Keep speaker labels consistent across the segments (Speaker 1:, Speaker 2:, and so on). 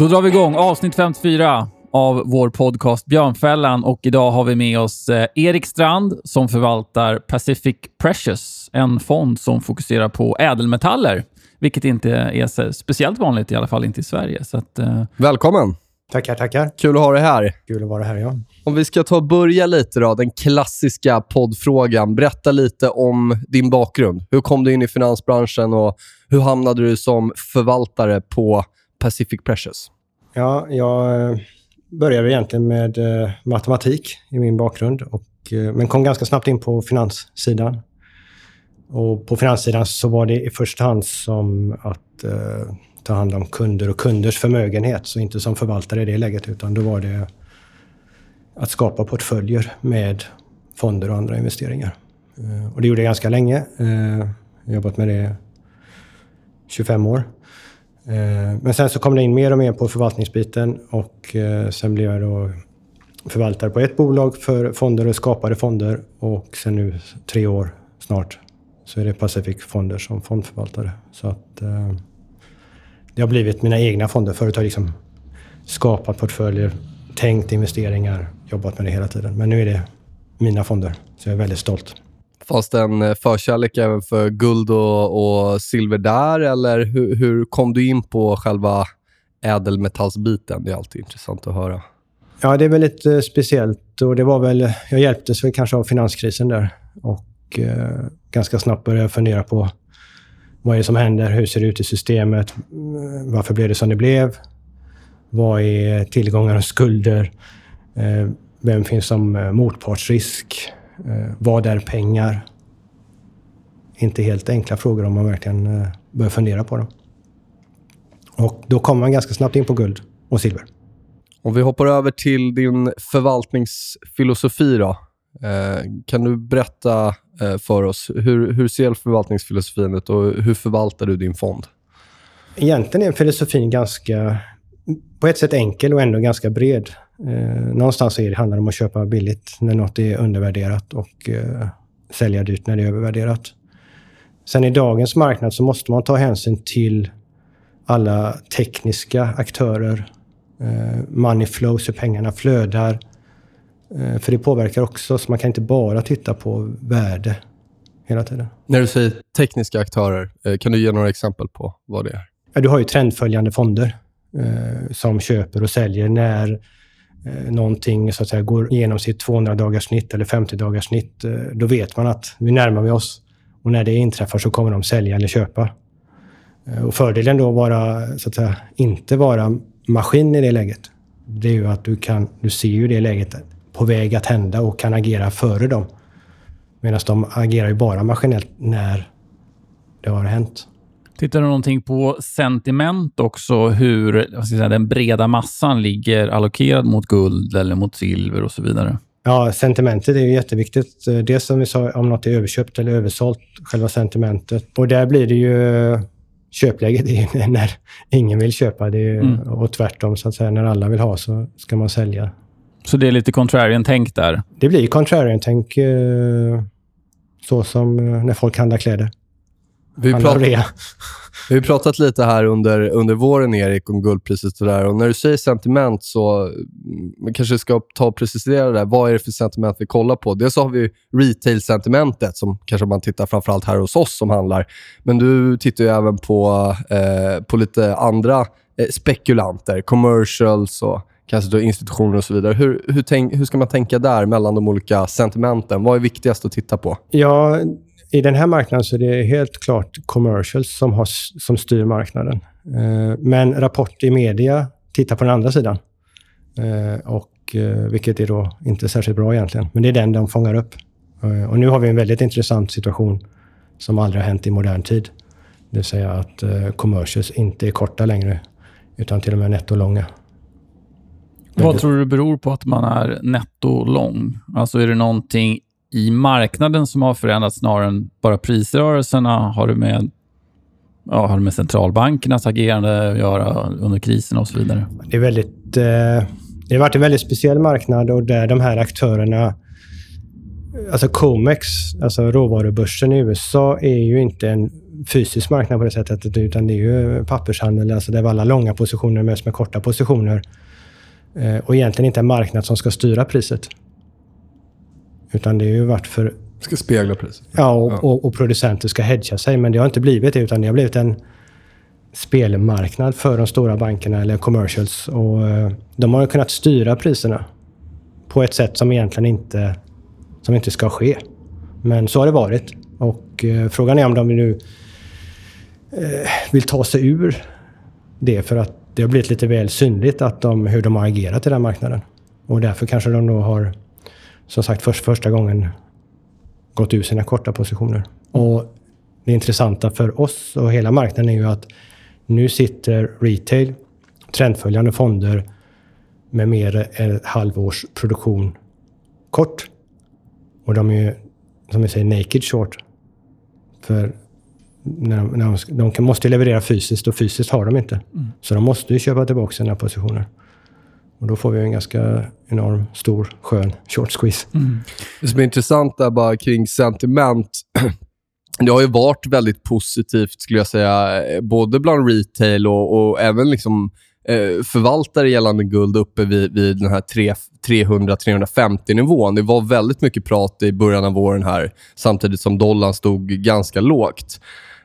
Speaker 1: Då drar vi igång avsnitt 54 av vår podcast Björnfällan och idag har vi med oss eh, Erik Strand som förvaltar Pacific Precious, en fond som fokuserar på ädelmetaller, vilket inte är så speciellt vanligt, i alla fall inte i Sverige. Så att, eh,
Speaker 2: Välkommen!
Speaker 3: Tackar, tackar.
Speaker 2: Kul att ha dig här.
Speaker 3: Kul att vara här, ja.
Speaker 2: Om vi ska ta och börja lite då, den klassiska poddfrågan. Berätta lite om din bakgrund. Hur kom du in i finansbranschen och hur hamnade du som förvaltare på Pacific Precious?
Speaker 3: Ja, jag eh, började egentligen med eh, matematik i min bakgrund, och, eh, men kom ganska snabbt in på finanssidan. Och på finanssidan så var det i första hand som att eh, ta hand om kunder och kunders förmögenhet, så inte som förvaltare i det läget, utan då var det att skapa portföljer med fonder och andra investeringar. Eh, och det gjorde jag ganska länge. Eh, jag har jobbat med det 25 år. Eh, men sen så kom det in mer och mer på förvaltningsbiten och eh, sen blev jag då förvaltare på ett bolag för fonder och skapade fonder och sen nu tre år snart så är det Pacific Fonder som fondförvaltare. Så att eh, det har blivit mina egna fonder. Förut har jag liksom skapat portföljer, tänkt investeringar, jobbat med det hela tiden. Men nu är det mina fonder, så jag är väldigt stolt.
Speaker 2: Fanns det en eh, förkärlek även för guld och, och silver där, eller hur, hur kom du in på själva ädelmetallsbiten? Det är alltid intressant att höra.
Speaker 3: Ja, det är väldigt eh, speciellt och det var väl, jag hjälptes väl kanske av finanskrisen där och eh, ganska snabbt började jag fundera på vad är det som händer? Hur ser det ut i systemet? Eh, varför blev det som det blev? Vad är tillgångar och skulder? Eh, vem finns som eh, motpartsrisk? Eh, vad är pengar? Inte helt enkla frågor om man verkligen eh, börjar fundera på dem. Och då kommer man ganska snabbt in på guld och silver.
Speaker 2: Om vi hoppar över till din förvaltningsfilosofi då. Eh, kan du berätta eh, för oss, hur, hur ser förvaltningsfilosofin ut och hur förvaltar du din fond?
Speaker 3: Egentligen är filosofin ganska, på ett sätt enkel och ändå ganska bred. Eh, någonstans är det, handlar det om att köpa billigt när något är undervärderat och eh, sälja dyrt när det är övervärderat. Sen i dagens marknad så måste man ta hänsyn till alla tekniska aktörer. Eh, money flows, hur pengarna flödar. Eh, för det påverkar också, så man kan inte bara titta på värde hela tiden.
Speaker 2: När du säger tekniska aktörer, eh, kan du ge några exempel på vad det är?
Speaker 3: Ja, du har ju trendföljande fonder eh, som köper och säljer när eh, någonting så att säga, går igenom sitt 200-dagars snitt eller 50-dagars snitt. Eh, då vet man att nu närmar vi oss och när det inträffar så kommer de sälja eller köpa. Eh, och fördelen då vara, så att säga, inte vara maskin i det läget, det är ju att du, kan, du ser ju det läget på väg att hända och kan agera före dem. Medan de agerar ju bara maskinellt när det har hänt.
Speaker 1: Tittar du någonting på sentiment också, hur säga, den breda massan ligger allokerad mot guld eller mot silver och så vidare?
Speaker 3: Ja, sentimentet är ju jätteviktigt. Dels som vi sa, om något är överköpt eller översålt, själva sentimentet. Och där blir det ju... Köpläget är när ingen vill köpa. Det ju-
Speaker 1: Mm.
Speaker 3: Och tvärtom, så att säga. När alla vill ha så ska man sälja.
Speaker 1: Så det är lite contrarian-tänk där.
Speaker 3: Det blir contrarian-tänk eh, så som eh, när folk handlar kläder.
Speaker 2: Vi, prat, vi har pratat lite här under, under våren, Erik, om guldpriset och där. Och när du säger sentiment så mm, man kanske ska ta och precisera det. Vad är det för sentiment vi kollar på? Dels har vi retail-sentimentet som kanske man tittar framförallt här hos oss som handlar. Men du tittar ju även på, eh, på lite andra eh, spekulanter, commercials och kanske då institutioner och så vidare. Hur, hur, tänk, hur ska man tänka där mellan de olika sentimenten? Vad är viktigast att titta på?
Speaker 3: Ja, i den här marknaden så är det helt klart commercials som, har, som styr marknaden. Eh, men rapport i media tittar på den andra sidan. Eh, och, eh, vilket är då inte särskilt bra egentligen. Men det är den de fångar upp. Eh, och nu har vi en väldigt intressant situation som aldrig har hänt i modern tid. Det vill säga att eh, commercials inte är korta längre, utan till och med nettolånga.
Speaker 1: Vad tror du det beror på att man är nettolång? Alltså är det någonting i marknaden som har förändrats snarare än bara prisrörelserna? Har det med, ja, har det med centralbankernas agerande att göra under krisen och så vidare?
Speaker 3: Det är väldigt... Eh, det har varit en väldigt speciell marknad och där de här aktörerna Alltså Comex, alltså råvarubörsen i USA, är ju inte en fysisk marknad på det sättet, utan det är ju pappershandel, alltså där alla långa positioner möts med korta positioner. Eh, och egentligen inte en marknad som ska styra priset. Utan det har ju varit för...
Speaker 2: Ska spegla priset.
Speaker 3: Ja, och, ja. och, och producenter ska hedga sig. Men det har inte blivit det, utan det har blivit en spelmarknad för de stora bankerna eller commercials. Och eh, de har kunnat styra priserna på ett sätt som egentligen inte, som inte ska ske. Men så har det varit. Och eh, frågan är om de nu eh, vill ta sig ur det för att det har blivit lite väl synligt att de, hur de har agerat i den marknaden. Och därför kanske de då har som sagt för första gången gått ur sina korta positioner. Och det intressanta för oss och hela marknaden är ju att nu sitter retail, trendföljande fonder med mer än ett halvårs produktion kort. Och de är ju, som vi säger, naked short. För när de, när de, de måste leverera fysiskt och fysiskt har de inte. Mm. Så de måste ju köpa tillbaka sina positioner. Och då får vi en ganska enorm, stor, skön short squeeze. Mm.
Speaker 2: Det som är intressant där bara kring sentiment. Det har ju varit väldigt positivt, skulle jag säga, både bland retail och, och även liksom, eh, förvaltare gällande guld uppe vid, vid den här 300-350 nivån. Det var väldigt mycket prat i början av våren här, samtidigt som dollarn stod ganska lågt.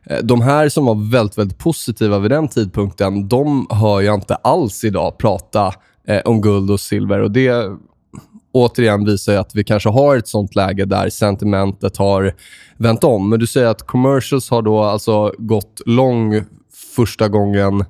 Speaker 2: Eh, de här som var väldigt, väldigt positiva vid den tidpunkten, de hör jag inte alls idag prata eh, om guld och silver. Och Det återigen visar att vi kanske har ett sånt läge där sentimentet har vänt om. Men du säger att commercials har då alltså gått lång första gången.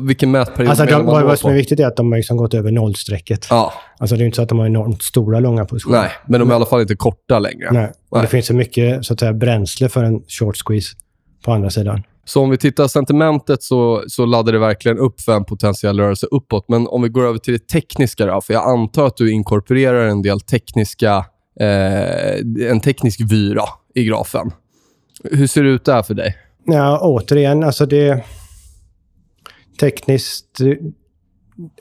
Speaker 2: Vilken mätperiod
Speaker 3: alltså, de, man Vad som är viktigt är att de har liksom gått över nollstrecket. Ja. Alltså, det är inte så att de har enormt stora, långa positioner.
Speaker 2: Nej, men de är i alla fall inte korta längre.
Speaker 3: Nej. Nej. Det finns så mycket så att säga, bränsle för en short squeeze på andra sidan.
Speaker 2: Så om vi tittar sentimentet så, så laddar det verkligen upp för en potentiell rörelse uppåt. Men om vi går över till det tekniska då, för jag antar att du inkorporerar en del tekniska, eh, en teknisk vy då, i grafen. Hur ser det ut där för dig?
Speaker 3: Ja, återigen, alltså det... Tekniskt...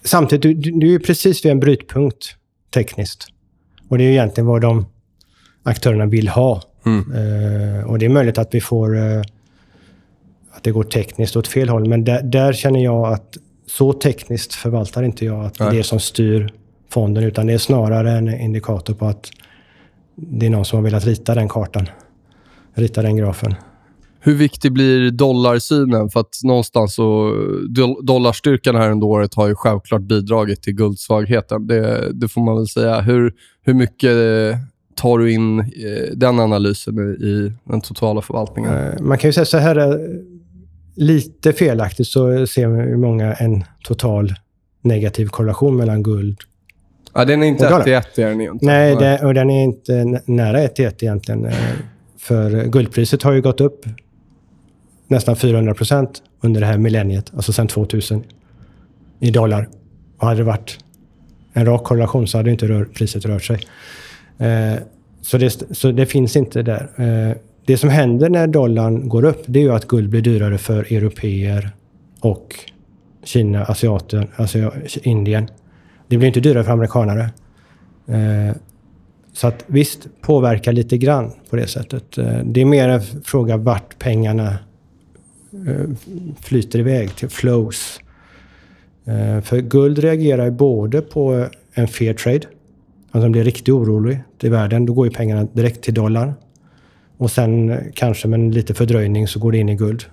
Speaker 3: Samtidigt, du, du är precis vid en brytpunkt tekniskt. Och det är egentligen vad de aktörerna vill ha. Mm. Uh, och det är möjligt att vi får... Uh, att det går tekniskt åt fel håll. Men där, där känner jag att så tekniskt förvaltar inte jag att det är det som styr fonden, utan det är snarare en indikator på att det är någon som har velat rita den kartan. Rita den grafen.
Speaker 2: Hur viktig blir dollarsynen? För att någonstans så... Dollarstyrkan här under året har ju självklart bidragit till guldsvagheten. Det, det får man väl säga. Hur, hur mycket tar du in eh, den analysen i den totala förvaltningen?
Speaker 3: Eh, man kan ju säga så här eh, lite felaktigt så ser många en total negativ korrelation mellan guld
Speaker 2: Ja, den är inte 1 till 1 är den
Speaker 3: inte. Nej, det, och den är inte nära 1 till 1 egentligen. Eh, för guldpriset har ju gått upp nästan 400 procent under det här millenniet, alltså sedan 2000, i dollar. Och hade det varit en rak korrelation så hade inte rör, priset rört sig. Eh, så, det, så det finns inte där. Eh, det som händer när dollarn går upp, det är ju att guld blir dyrare för europeer och Kina, asiater, alltså Indien. Det blir inte dyrare för amerikanare. Eh, så att visst, påverkar lite grann på det sättet. Eh, det är mer en fråga vart pengarna eh, flyter iväg till flows. Eh, för guld reagerar ju både på en fair trade, alltså om det är riktigt orolig i världen, då går ju pengarna direkt till dollarn. Och sen kanske med en lite fördröjning så går det in i guld.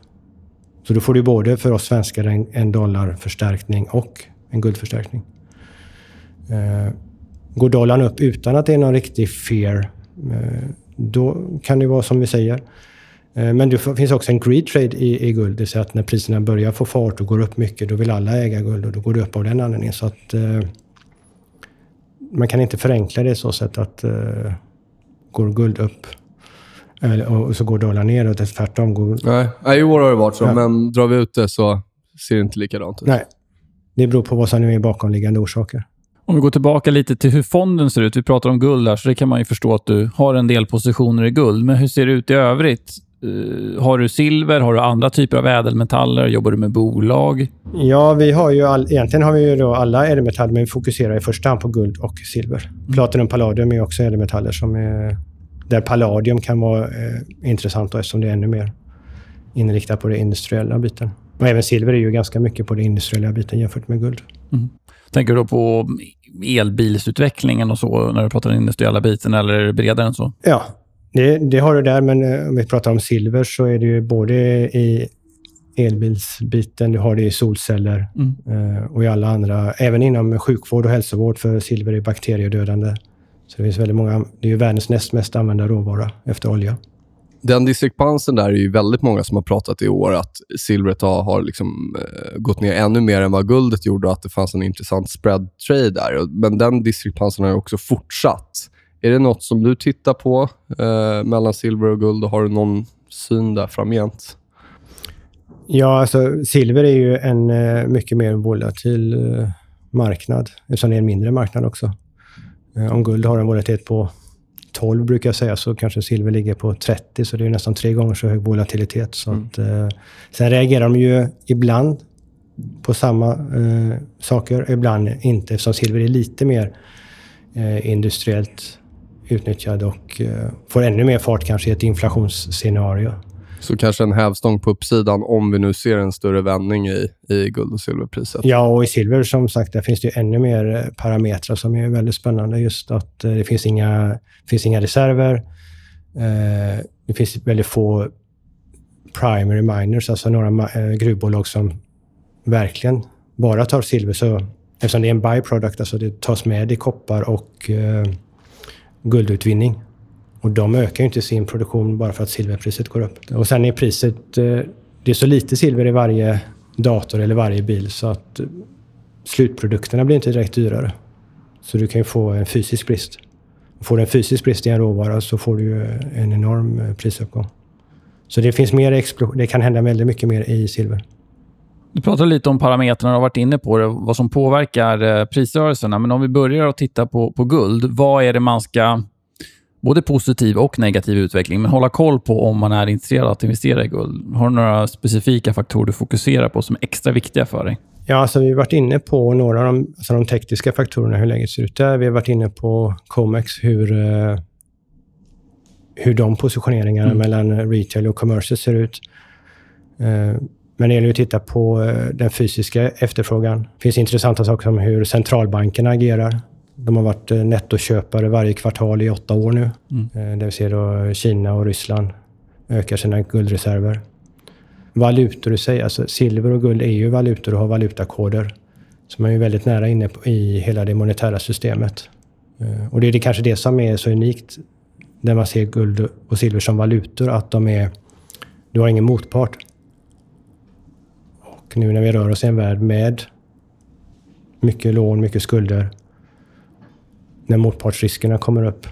Speaker 3: Så då får du både för oss svenskar en, en dollarförstärkning och en guldförstärkning. Eh, går dollarn upp utan att det är någon riktig fear, eh, då kan det vara som vi säger. Eh, men det finns också en greed trade i, i guld. Det vill säga att när priserna börjar få fart och går upp mycket, då vill alla äga guld och då går det upp av den anledningen. Så att, eh, man kan inte förenkla det så sätt att eh, går guld upp och så går dollarn ner och tvärtom. Går...
Speaker 2: Nej, i år har det varit så, ja. men drar vi ut det så ser det inte likadant ut.
Speaker 3: Nej, det beror på vad som är bakomliggande orsaker.
Speaker 1: Om vi går tillbaka lite till hur fonden ser ut. Vi pratar om guld där, så det kan man ju förstå att du har en del positioner i guld. Men hur ser det ut i övrigt? Uh, har du silver? Har du andra typer av ädelmetaller? Jobbar du med bolag?
Speaker 3: Ja, vi har ju all, egentligen har vi ju då alla ädelmetaller, men vi fokuserar i första hand på guld och silver. Mm. Platinum palladium är också ädelmetaller som är, där palladium kan vara eh, intressant då, eftersom det är ännu mer inriktat på den industriella biten. Och även silver är ju ganska mycket på den industriella biten jämfört med guld. Mm.
Speaker 1: Tänker du då på elbilsutvecklingen och så när du pratar den industriella biten eller är det bredare än så?
Speaker 3: Ja, det, det, har du där, men eh, om vi pratar om silver så är det ju både i elbilsbiten, du har det i solceller mm. Eh, och i alla andra, även inom sjukvård och hälsovård, för silver är bakteriedödande. Så det finns väldigt många, det är ju världens näst mest använda råvara efter olja
Speaker 2: den diskrepansen där är ju väldigt många som har pratat i år att silvret har, har liksom, eh, gått ner ännu mer än vad guldet gjorde och att det fanns en intressant spread trade där. Men den diskrepansen har också fortsatt. Är det något som du tittar på eh, mellan silver och guld och har du någon syn där framgent?
Speaker 3: Ja, alltså silver är ju en eh, mycket mer volatil eh, marknad eftersom det är en mindre marknad också. Eh, om guld har en volatilitet på 12 brukar jag säga, så kanske silver ligger på 30, så det är nästan tre gånger så hög volatilitet. Så mm. att, eh, sen reagerar de ju ibland på samma eh, saker, ibland inte, eftersom silver är lite mer eh, industriellt utnyttjad och eh, får ännu mer fart kanske i ett inflationsscenario.
Speaker 2: Så kanske en hävstång på uppsidan om vi nu ser en större vändning i, i guld och silverpriset.
Speaker 3: Ja, och i silver som sagt, där finns det ännu mer eh, parametrar som är väldigt spännande. Just att eh, det finns inga, finns inga reserver. Eh, det finns väldigt få primary miners, alltså några eh, gruvbolag som verkligen bara tar silver. Så, eftersom det är en byproduct, alltså det tas med i koppar och guldutvinning. Och de ökar ju inte sin produktion bara för att silverpriset går upp. Och sen är priset... Eh, det är så lite silver i varje dator eller varje bil så att eh, slutprodukterna blir inte direkt dyrare. Så du kan ju få en fysisk brist. Får du en fysisk brist i en råvara så får du ju eh, en enorm prisuppgång. Så det finns mer det kan hända väldigt mycket mer i silver.
Speaker 1: Du pratade lite om parametrarna och har varit inne på det, vad som påverkar prisrörelserna. Men om vi börjar att titta på, på guld, vad är det man ska både positiv och negativ utveckling, men hålla koll på om man är intresserad av att investera i guld. Har du några specifika faktorer du fokuserar på som är extra viktiga för dig?
Speaker 3: Ja, alltså vi har varit inne på några av de, alltså de tekniska faktorerna, hur läget ser ut där. Vi har varit inne på Comex, hur, uh, hur de positioneringarna mm. mellan retail och commercial ser ut. Uh, men det gäller att titta på uh, den fysiska efterfrågan. Det finns intressanta saker som hur centralbankerna agerar. De har varit eh, nettoköpare varje kvartal i åtta år nu. Mm. Eh, där vi ser då Kina och Ryssland ökar sina guldreserver. Valutor i sig, alltså silver och guld är ju valutor och har valutakoder. Så man är väldigt nära inne på, i hela det monetära systemet. Eh, och det är det kanske det som är så unikt när man ser guld och silver som valutor, att de är... Du har ingen motpart. Och nu när vi rör oss i en värld med mycket lån, mycket skulder, när motpartsriskerna kommer upp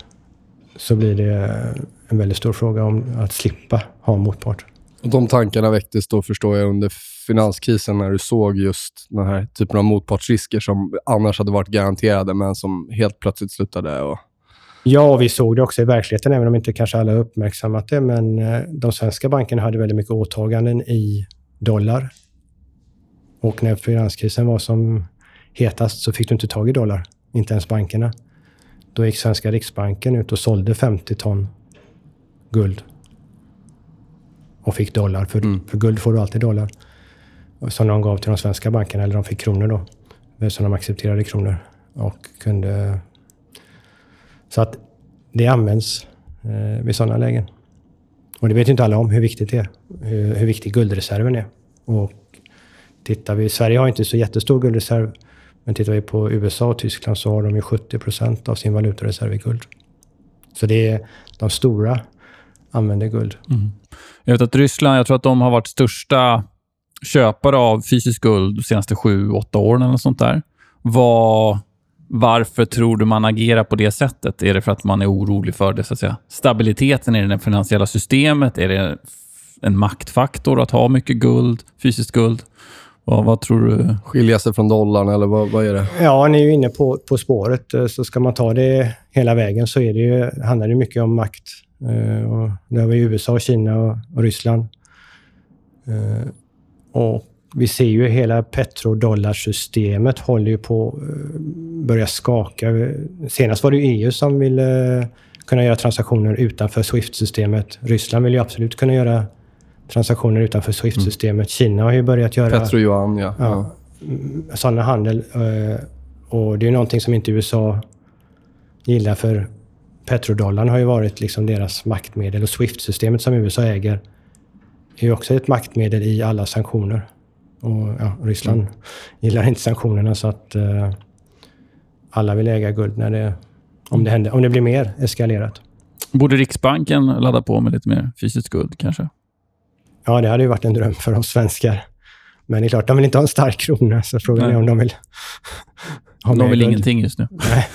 Speaker 3: så blir det en väldigt stor fråga om att slippa ha motpart.
Speaker 2: Och de tankarna väcktes då, förstår jag, under finanskrisen när du såg just den här typen av motpartsrisker som annars hade varit garanterade, men som helt plötsligt slutade. Och...
Speaker 3: Ja, och vi såg det också i verkligheten, även om inte kanske alla uppmärksammat det. Men eh, de svenska bankerna hade väldigt mycket åtaganden i dollar. Och när finanskrisen var som hetast så fick du inte tag i dollar, inte ens bankerna. Då gick svenska Riksbanken ut och sålde 50 ton guld. Och fick dollar. För, mm. för guld får du alltid dollar. Som de gav till de svenska bankerna, eller de fick kronor då. Som de accepterade kronor. Och kunde... Så att det används eh, vid sådana lägen. Och det vet ju inte alla om hur viktigt det är. Hur, hur viktig guldreserven är. Och tittar vi, Sverige har inte så jättestor guldreserv. Men tittar vi på USA och Tyskland så har de ju 70 procent av sin valutareserv i guld. Så det är de stora använder guld.
Speaker 1: Mm. Jag vet att Ryssland, jag tror att de har varit största köpare av fysiskt guld de senaste sju, åtta åren eller sånt där. Var, varför tror du man agerar på det sättet? Är det för att man är orolig för det, så att säga, stabiliteten i det finansiella systemet? Är det en maktfaktor att ha mycket guld, fysiskt guld? Vad, vad tror du?
Speaker 2: Skilja sig från dollarn eller vad, vad är det?
Speaker 3: Ja, ni är ju inne på, på spåret. Eh, så ska man ta det hela vägen så är det ju, handlar det mycket om makt. Uh, och det har vi USA, Kina och, och Ryssland. Uh, och vi ser ju hela petrodollarsystemet håller ju på att börja skaka. Senast var det EU som ville kunna göra transaktioner utanför Swift-systemet. Ryssland vill ju absolut kunna göra transaktioner utanför Swift-systemet. Mm. Kina har ju börjat göra...
Speaker 2: Petro Yuan, ja.
Speaker 3: ja sådana handel. Eh, och det är någonting som inte USA gillar för petrodollarn har ju varit liksom deras maktmedel och Swift-systemet som USA äger är ju också ett maktmedel i alla sanktioner. Och ja, Ryssland mm. gillar inte sanktionerna så att uh, alla vill äga guld när det, om, det händer, om det blir mer eskalerat.
Speaker 1: Borde Riksbanken ladda på med lite mer fysiskt guld kanske?
Speaker 3: Ja, det hade ju varit en dröm för oss svenskar. Men det är klart, de vill inte ha en stark krona, så frågan Nej. är om de vill
Speaker 1: ha De vill guld. ingenting just nu.
Speaker 3: Nej.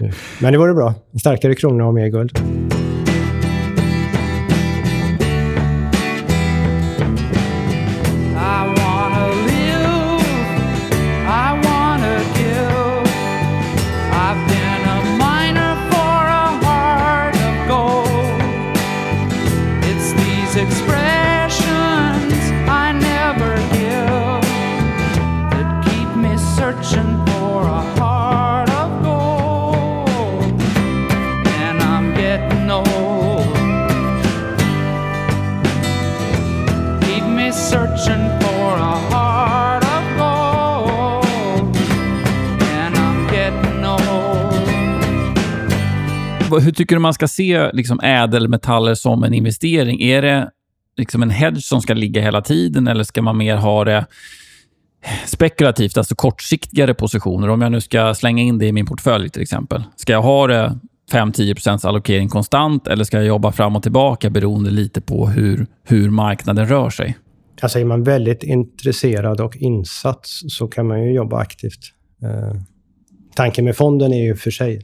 Speaker 3: Men det vore bra. En starkare krona och mer guld.
Speaker 1: Hur tycker du man ska se liksom, ädelmetaller som en investering? Är det liksom en hedge som ska ligga hela tiden eller ska man mer ha det spekulativt, alltså kortsiktigare positioner? Om jag nu ska slänga in det i min portfölj till exempel. Ska jag ha det 5-10% allokering konstant eller ska jag jobba fram och tillbaka beroende lite på hur, hur marknaden rör sig?
Speaker 3: Alltså är man väldigt intresserad och insatt så kan man ju jobba aktivt. Eh, tanken med fonden är ju för sig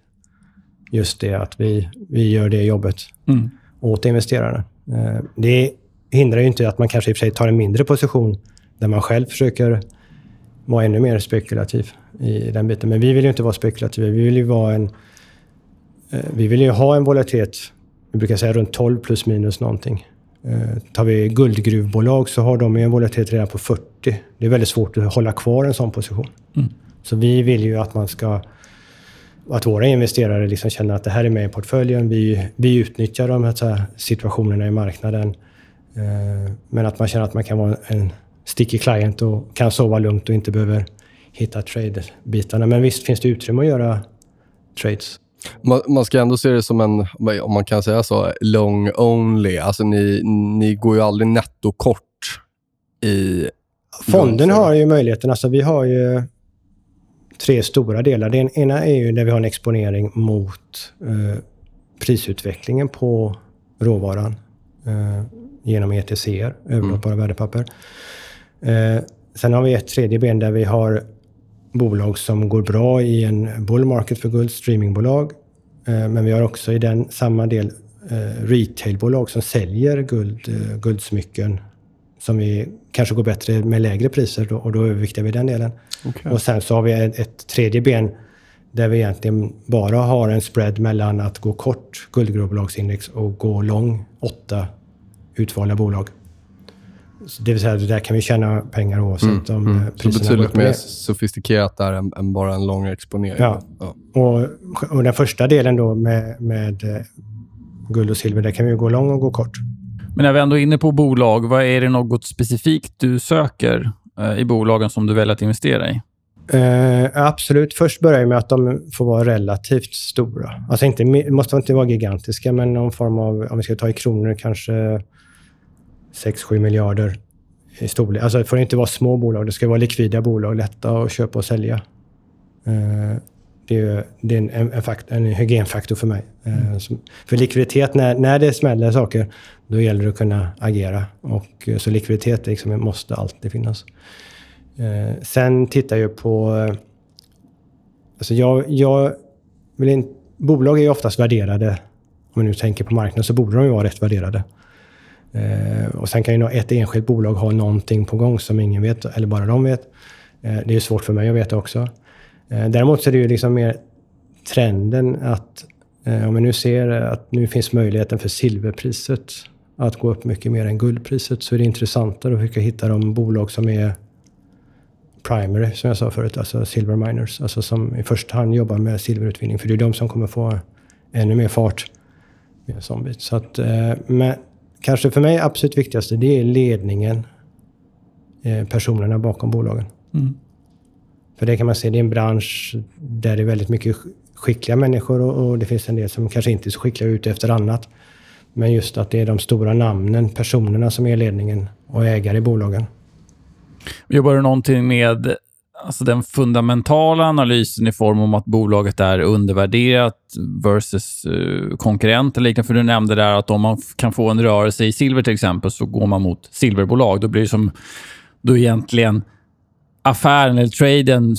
Speaker 3: just det att vi, vi gör det jobbet mm. åt investerarna. Eh, det hindrar ju inte att man kanske i och för sig tar en mindre position där man själv försöker vara ännu mer spekulativ i den biten. Men vi vill ju inte vara spekulativa. Vi vill ju vara en... Eh, vi vill ju ha en volatilitet, vi brukar säga runt 12 plus minus någonting. Eh, tar vi guldgruvbolag så har de en volatilitet redan på 40. Det är väldigt svårt att hålla kvar en sån position. Mm. Så vi vill ju att man ska att våra investerare liksom känner att det här är med i portföljen. Vi, vi utnyttjar de här situationerna i marknaden. Eh, men att man känner att man kan vara en sticky client och kan sova lugnt och inte behöver hitta trade-bitarna. Men visst finns det utrymme att göra trades.
Speaker 2: Man, man, ska ändå se det som en, om man kan säga så, long only. Alltså ni, ni går ju aldrig nettokort i...
Speaker 3: Fonden har ju möjligheten. Alltså vi har ju tre stora delar. Den ena är ju där vi har en exponering mot eh, prisutvecklingen på råvaran eh, genom ETC, överlåtbara mm. värdepapper. Eh, sen har vi ett tredje ben där vi har bolag som går bra i en bull market för guld, streamingbolag. Eh, men vi har också i den samma del eh, retailbolag som säljer guld, eh, guldsmycken som vi kanske går bättre med lägre priser då, och då överviktar vi den delen. Okay. Och sen så har vi ett, ett, tredje ben där vi egentligen bara har en spread mellan att gå kort guldgrovbolagsindex och gå lång åtta utvalda bolag. Så det vill säga, där kan vi tjäna pengar oavsett mm, om mm. priserna
Speaker 2: Så betydligt mer sofistikerat där än, än, bara en lång exponering.
Speaker 3: Ja. ja. Och, och, den första delen då med, med eh, guld och silver, där kan vi gå lång och gå kort.
Speaker 1: Men när vi ändå är inne på bolag, vad är det något specifikt du söker eh, i bolagen som du väljer att investera i?
Speaker 3: Eh, absolut. Först börjar jag med att de får vara relativt stora. Alltså inte, måste inte vara gigantiska, men någon form av, om vi ska ta i kronor, kanske 6-7 miljarder i storlek. Alltså det får inte vara små bolag. Det ska vara likvida bolag, lätta att köpa och sälja. Eh, det är, det är en, en, fakt, en hygienfaktor för mig. Eh, mm. För likviditet, när, när det smäller saker, då gäller det att kunna agera. Och, eh, så likviditet liksom, måste alltid finnas. Eh, sen tittar jag på... Eh, alltså jag, jag vill inte, bolag är ju oftast värderade, om man nu tänker på marknaden, så borde de ju vara rätt värderade. Eh, och sen kan ju ett enskilt bolag ha någonting på gång som ingen vet, eller bara de vet. Eh, det är svårt för mig att veta också. Eh, däremot så är det ju liksom mer trenden att om vi nu ser att nu finns möjligheten för silverpriset att gå upp mycket mer än guldpriset så är det intressantare att försöka hitta de bolag som är primary, som jag sa förut, alltså silver miners, alltså som i första hand jobbar med silverutvinning, för det är de som kommer få ännu mer fart med en sån bit. Så att, men kanske för mig absolut viktigaste, det är ledningen. Eh, personerna bakom bolagen. Mm. För det kan man se, det är en bransch där det är väldigt mycket skickliga människor och, och det finns en del som kanske inte är så skickliga ute efter annat. Men just att det är de stora namnen, personerna som är ledningen och ägare i bolagen.
Speaker 1: Jobbar du någonting med alltså den fundamentala analysen i form om att bolaget är undervärderat versus uh, konkurrenter liknande. För du nämnde där att om man kan få en rörelse i silver till exempel så går man mot silverbolag. Då blir det som då egentligen affären eller traden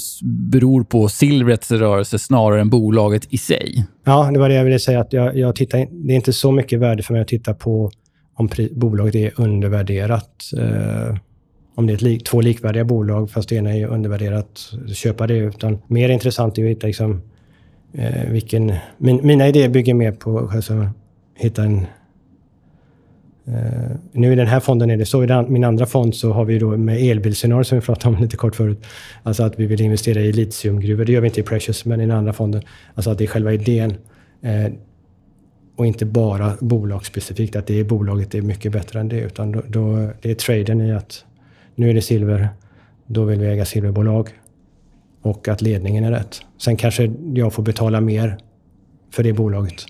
Speaker 1: beror på silvrets rörelse snarare än bolaget i sig.
Speaker 3: Ja, det var det jag ville säga. Att jag, jag tittar, det är inte så mycket värde för mig att titta på om bolaget är undervärderat. Eh, om det är lik, två likvärdiga bolag fast det ena är undervärderat, köpa det. Utan mer intressant är att hitta liksom, eh, vilken... Min, mina idéer bygger mer på alltså, hitta en... Uh, nu i den här fonden är det så. I den, min andra fond så har vi då med elbilsscenario som vi pratade om lite kort förut. Alltså att vi vill investera i litiumgruvor. Det gör vi inte i Precious, men i den andra fonden. Alltså att det är själva idén. Uh, och inte bara bolagsspecifikt, att det är bolaget är mycket bättre än det. Utan då, då, det är traden i att nu är det silver, då vill vi äga silverbolag. Och att ledningen är rätt. Sen kanske jag får betala mer för det bolaget.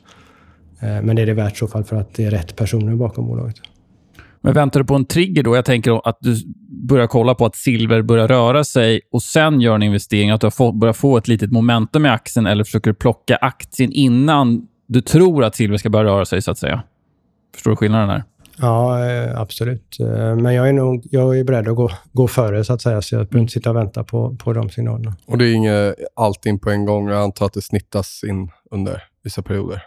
Speaker 3: Eh, men det är det värt i så fall för att det är rätt personer bakom bolaget.
Speaker 1: Men väntar du på en trigger då? Jag tänker att du börjar kolla på att silver börjar röra sig och sen gör en investering. Att du börjar få ett litet momentum i aktien eller försöker plocka aktien innan du tror att silver ska börja röra sig, så att säga. Förstår du skillnaden här?
Speaker 3: Ja, eh, absolut. Eh, men jag är nog jag är beredd att gå, gå före, så att säga. Så jag behöver inte sitta och vänta på, på de signalerna.
Speaker 2: Och det är inget allting på en gång? Jag antar att det snittas in under vissa perioder?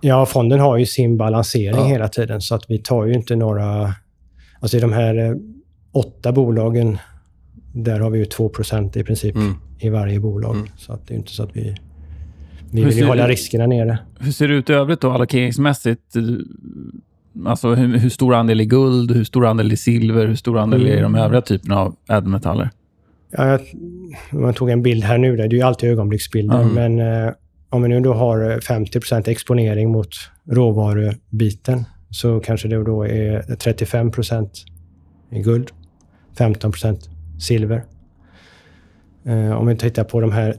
Speaker 3: Ja, fonden har ju sin balansering ja. hela tiden, så att vi tar ju inte några... Alltså i de här eh, åtta bolagen, där har vi ju 2% i princip mm. i varje bolag. Mm. Så att det är inte så att vi... Vi vill ju hålla riskerna nere.
Speaker 1: Hur ser det ut i övrigt då, allokeringsmässigt? Alltså hur, hur, stor andel är guld, hur stor andel är silver, hur stor andel är de mm. övriga typerna av ädelmetaller?
Speaker 3: Ja, jag, man tog en bild här nu. Där. Det är ju alltid ögonblicksbilder. Mm. Men eh, om vi nu då har 50% exponering mot råvarubiten så kanske det då är 35 i guld, 15% silver. Eh, om vi tittar på de här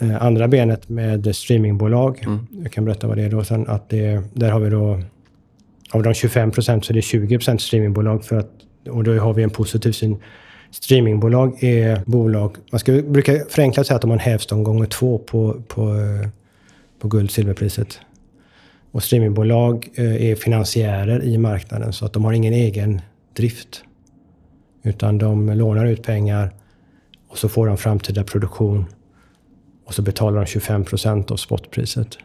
Speaker 3: eh, andra benet med streamingbolag. Mm. Jag kan berätta vad det är då sen. Att det, där har vi då av de 25 procent så är det 20 procent streamingbolag. För att, och då har vi en positiv syn. Streamingbolag är bolag, man ska brukar förenklat säga att de har en hävstång gånger två på, på, på guld silverpriset. Och streamingbolag eh, är finansiärer i marknaden så att de har ingen egen drift. Utan de lånar ut pengar och så får de framtida produktion och så betalar de 25 procent av spotpriset.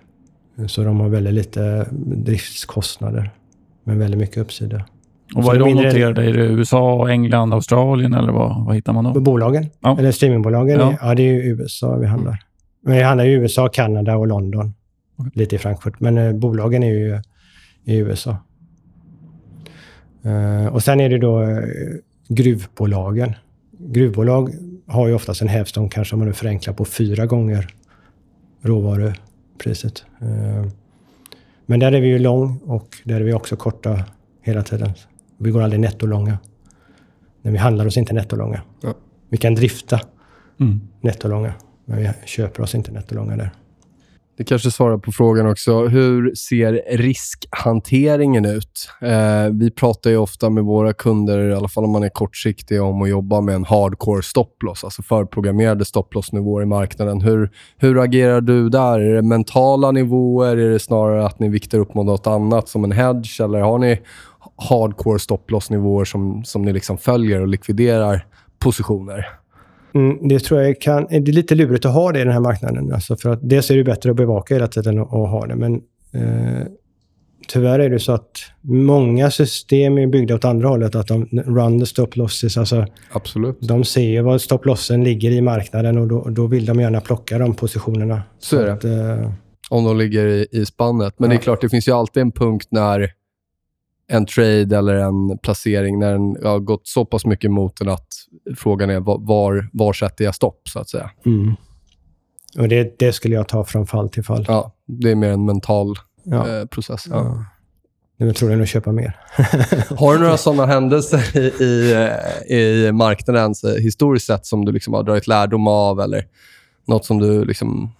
Speaker 3: Så de har väldigt lite driftskostnader. Men väldigt mycket uppsida.
Speaker 1: Och vad är de noterade? Är det USA, England, Australien eller vad, vad hittar man då?
Speaker 3: Bolagen? Ja. Eller streamingbolagen? Ja. ja, det är USA vi handlar. Men vi handlar i USA, Kanada och London. Okay. Lite i Frankfurt. Men eh, bolagen är ju i USA. Uh, och sen är det då uh, gruvbolagen. Gruvbolag har ju oftast en hävstång, kanske om man nu förenklar, på fyra gånger råvarupriset. Uh, men där är vi ju lång och där är vi också korta hela tiden. Vi går aldrig nettolånga. Men vi handlar oss inte nettolånga. Ja. Vi kan drifta mm. nettolånga, men vi köper oss inte nettolånga där.
Speaker 2: Det kanske svarar på frågan också. Hur ser riskhanteringen ut? Eh, vi pratar ju ofta med våra kunder, i alla fall om man är kortsiktig, om att jobba med en hardcore stopploss, alltså förprogrammerade stopplossnivåer i marknaden. Hur, hur agerar du där? Är det mentala nivåer? Är det snarare att ni viktar upp mot något annat som en hedge? Eller har ni hardcore stopplossnivåer som, som ni liksom följer och likviderar positioner?
Speaker 3: Mm, det tror jag kan... Det är lite lurigt att ha det i den här marknaden. Alltså för att dels är det bättre att bevaka hela tiden och, och ha det, men eh, tyvärr är det så att många system är byggda åt andra hållet. Att de run the stop losses. Alltså,
Speaker 2: Absolut.
Speaker 3: de ser ju var stop lossen ligger i marknaden och då, då vill de gärna plocka de positionerna.
Speaker 2: Så är det.
Speaker 3: Att, eh,
Speaker 2: Om de ligger i, i spannet. Men
Speaker 3: Ja.
Speaker 2: det är klart, det finns ju alltid en punkt när en trade eller en placering, när den har gått så pass mycket mot den att frågan är var, var, sätter jag stopp, så att säga.
Speaker 3: mm. Och det, det skulle jag ta från fall till fall.
Speaker 2: Ja, det är mer en mental
Speaker 3: Ja.
Speaker 2: eh, process. Ja.
Speaker 3: Ja. Är väl troligen att köpa mer.
Speaker 2: Har du några sådana händelser i, i, eh, i marknaden så historiskt sett som du liksom har dragit lärdom av eller något som du liksom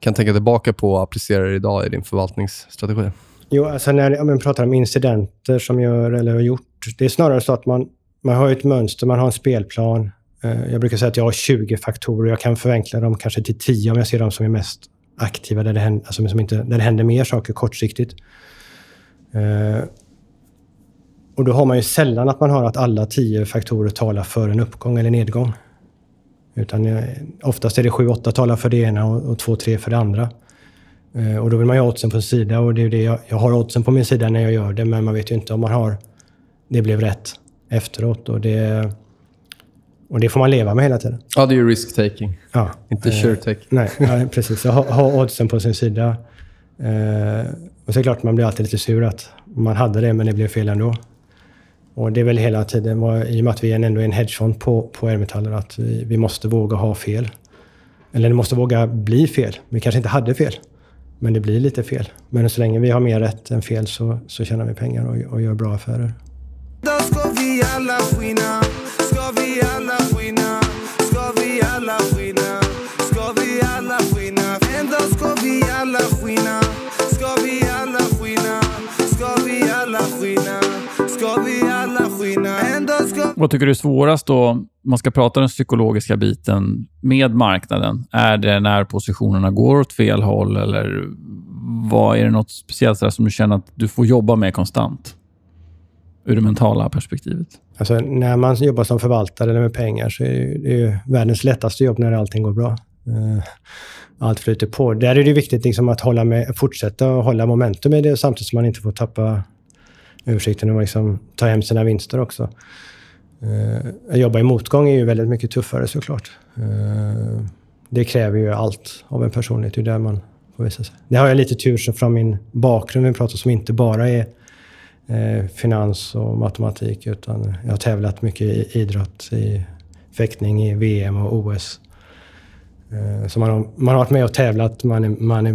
Speaker 2: kan tänka tillbaka på och applicera idag i din förvaltningsstrategi?
Speaker 3: Jo, alltså när man pratar om incidenter som gör eller har gjort. Det är snarare så att man, man har ett mönster, man har en spelplan. Eh, jag brukar säga att jag har 20 faktorer. Jag kan förenkla dem kanske till 10 om jag ser dem som är mest aktiva, där det händer, alltså som inte, där det händer mer saker kortsiktigt. Eh, och då har man ju sällan att man har att alla 10 faktorer talar för en uppgång eller nedgång. Utan eh, oftast är det 7-8 talar för det ena och 2-3 för det andra. Eh, Och då vill man ju ha oddsen på sin sida och det är det jag, jag har oddsen på min sida när jag gör det, men man vet ju inte om man har det blev rätt efteråt. Och det, och det får man leva med hela tiden.
Speaker 2: Ja, det är ju risk-taking,
Speaker 3: Ja.
Speaker 2: inte
Speaker 3: Eh,
Speaker 2: sure-taking.
Speaker 3: Nej, ja, precis. Har, har oddsen på sin sida. Eh, och så är det klart, man blir alltid lite sur att man hade det, men det blev fel ändå. Och det är väl hela tiden, i och med att vi ändå är en hedgefond på, på R-metaller, att vi, vi måste våga ha fel. Eller det måste våga bli fel. Vi kanske inte hade fel, men det blir lite fel. Men så länge vi har mer rätt än fel så, så tjänar vi pengar och, och gör bra affärer.
Speaker 4: Då ska vi alla skina, ska vi alla skina, ska vi alla skina, ska vi alla skina. En dag ska vi alla skina, ska vi alla skina, ska vi alla skina,
Speaker 1: vad tycker du är svårast då, om man ska prata den psykologiska biten med marknaden? Är det när positionerna går åt fel håll eller vad är det något speciellt där som du känner att du får jobba med konstant? Ur det mentala perspektivet.
Speaker 3: Alltså, när man jobbar som förvaltare eller med pengar så är det ju, världens lättaste jobb när allting går bra. Eh, allt flyter på. Där är det viktigt liksom att hålla med, fortsätta att hålla momentum i det samtidigt som man inte får tappa översikten och liksom ta hem sina vinster också. Eh, att jobba i motgång är ju väldigt mycket tuffare såklart. Eh, det kräver ju allt av en personlighet. Det är där man får visa sig. Det har jag lite tur så från min bakgrund, vi pratar som inte bara är eh, finans och matematik, utan jag har tävlat mycket i idrott, i fäktning, i VM och OS. Så man har, man har varit med och tävlat, man är, man är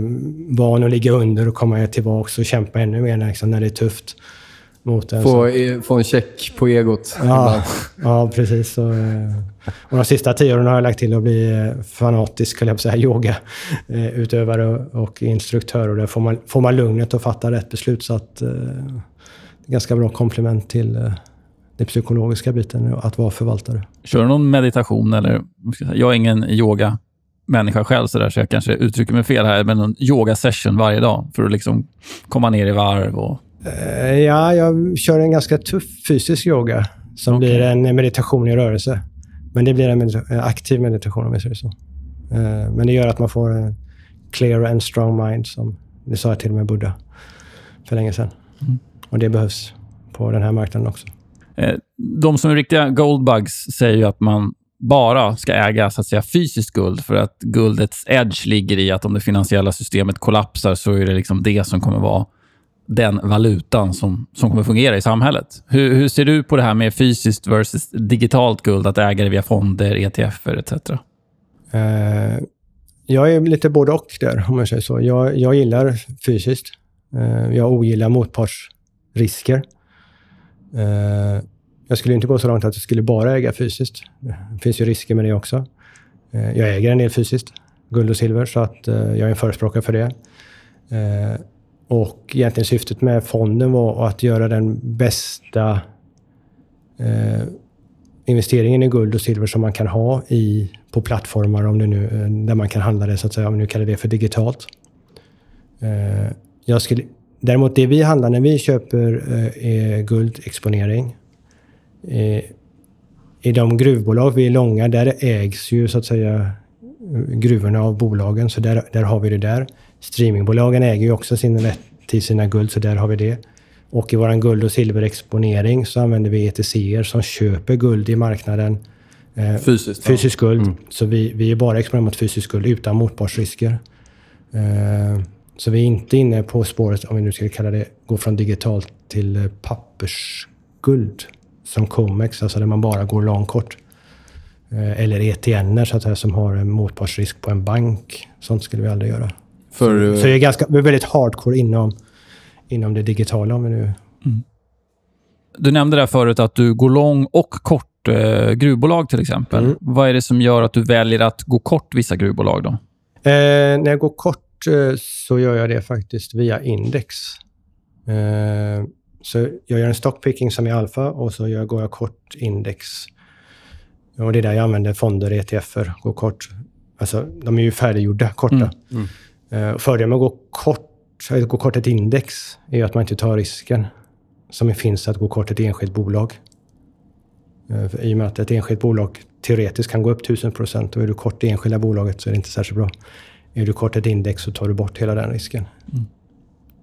Speaker 3: van att ligga under och komma tillbaka och kämpa ännu mer liksom, när det är tufft. Mot en
Speaker 2: Få, få en check på egot
Speaker 3: Ja, ja precis. Så, eh, och de sista tio åren har jag lagt till att bli eh, fanatisk, eller jag säga, yogautövare och, och instruktör. Och där får man, får man lugnet att fatta rätt beslut. Så att, eh, det är ganska bra komplement till eh, den psykologiska biten, att vara förvaltare.
Speaker 1: Kör du någon meditation eller... Jag, är ingen yoga-människa själv, så, där, så jag kanske uttrycker mig fel här, men en yoga-session varje dag för att liksom komma ner i varv och...
Speaker 3: Eh, Ja, jag kör en ganska tuff fysisk yoga som
Speaker 1: Okej.
Speaker 3: blir en meditation i rörelse. Men det blir en medita- aktiv meditation om vi säger så. Eh, Men det gör att man får en clear and strong mind, som det sa jag till och med Buddha för länge sedan.
Speaker 1: Mm.
Speaker 3: Och det behövs på den här marknaden också.
Speaker 1: Eh, De som är riktiga goldbugs säger ju att man bara ska äga så att säga, fysiskt guld för att guldets edge ligger i att om det finansiella systemet kollapsar så är det liksom det som kommer vara den valutan som, som kommer fungera i samhället. Hur, hur ser du på det här med fysiskt versus digitalt guld, att äga det via fonder, ETFer etc?
Speaker 3: Eh, Jag är lite både och där, om jag säger så. Jag, jag gillar fysiskt. Eh, Jag ogillar motpartsrisker. Eh, Jag skulle inte gå så långt att jag skulle bara äga fysiskt. Det finns ju risker med det också. Eh, Jag äger en del fysiskt. guld och silver, så att eh, jag är en förespråkare för det. Eh, och egentligen syftet med fonden var att göra den bästa eh, investeringen i guld och silver som man kan ha i, på plattformar om det nu, eh, där man kan handla det, så att säga, om vi nu kallar det för digitalt. Eh, jag skulle, däremot det vi handlar när vi köper eh, är guldexponering. Eh, I de gruvbolag vi är långa, där ägs ju så att säga gruvorna av bolagen, så där, där har vi det där. Streamingbolagen äger ju också sin rätt till sina guld, så där har vi det. Och i vår guld och silverexponering så använder vi ETCer som köper guld i marknaden. Eh,
Speaker 2: Fysiskt? va?
Speaker 3: fysisk guld.
Speaker 2: Mm.
Speaker 3: Så vi, vi är bara exponerade mot fysisk guld utan motpartsrisker. Eh, så vi är inte inne på spåret, om vi nu ska kalla det, gå från digitalt till eh, pappersguld. Som Comex, alltså där man bara går lång kort. Eh, eller ETN så att säga, som har en motpartsrisk på en bank. Sånt skulle vi aldrig göra.
Speaker 2: För,
Speaker 3: Så vi är, ganska, vi är väldigt hardcore inom, inom det digitala om vi nu...
Speaker 1: Du nämnde där förut att du går lång och kort eh, gruvbolag till exempel.
Speaker 3: Mm.
Speaker 1: Vad är det som gör att du väljer att gå kort vissa gruvbolag då?
Speaker 3: Eh, när jag går kort eh, så gör jag det faktiskt via index. Eh, så jag gör en stockpicking som är alfa och så gör, går jag kort index. Och det är där jag använder fonder, ETFer, går kort. Alltså, de är ju färdiggjorda, korta.
Speaker 1: Mm.
Speaker 2: Mm.
Speaker 3: Eh, fördelen med att gå kort, att gå kort ett index är att man inte tar risken som finns att gå kort ett enskilt bolag. Eh, för I och med att ett enskilt bolag teoretiskt kan gå upp 1000 procent och är du kort det enskilda bolaget så är det inte särskilt bra. Är du kort ett index så tar du bort hela den risken.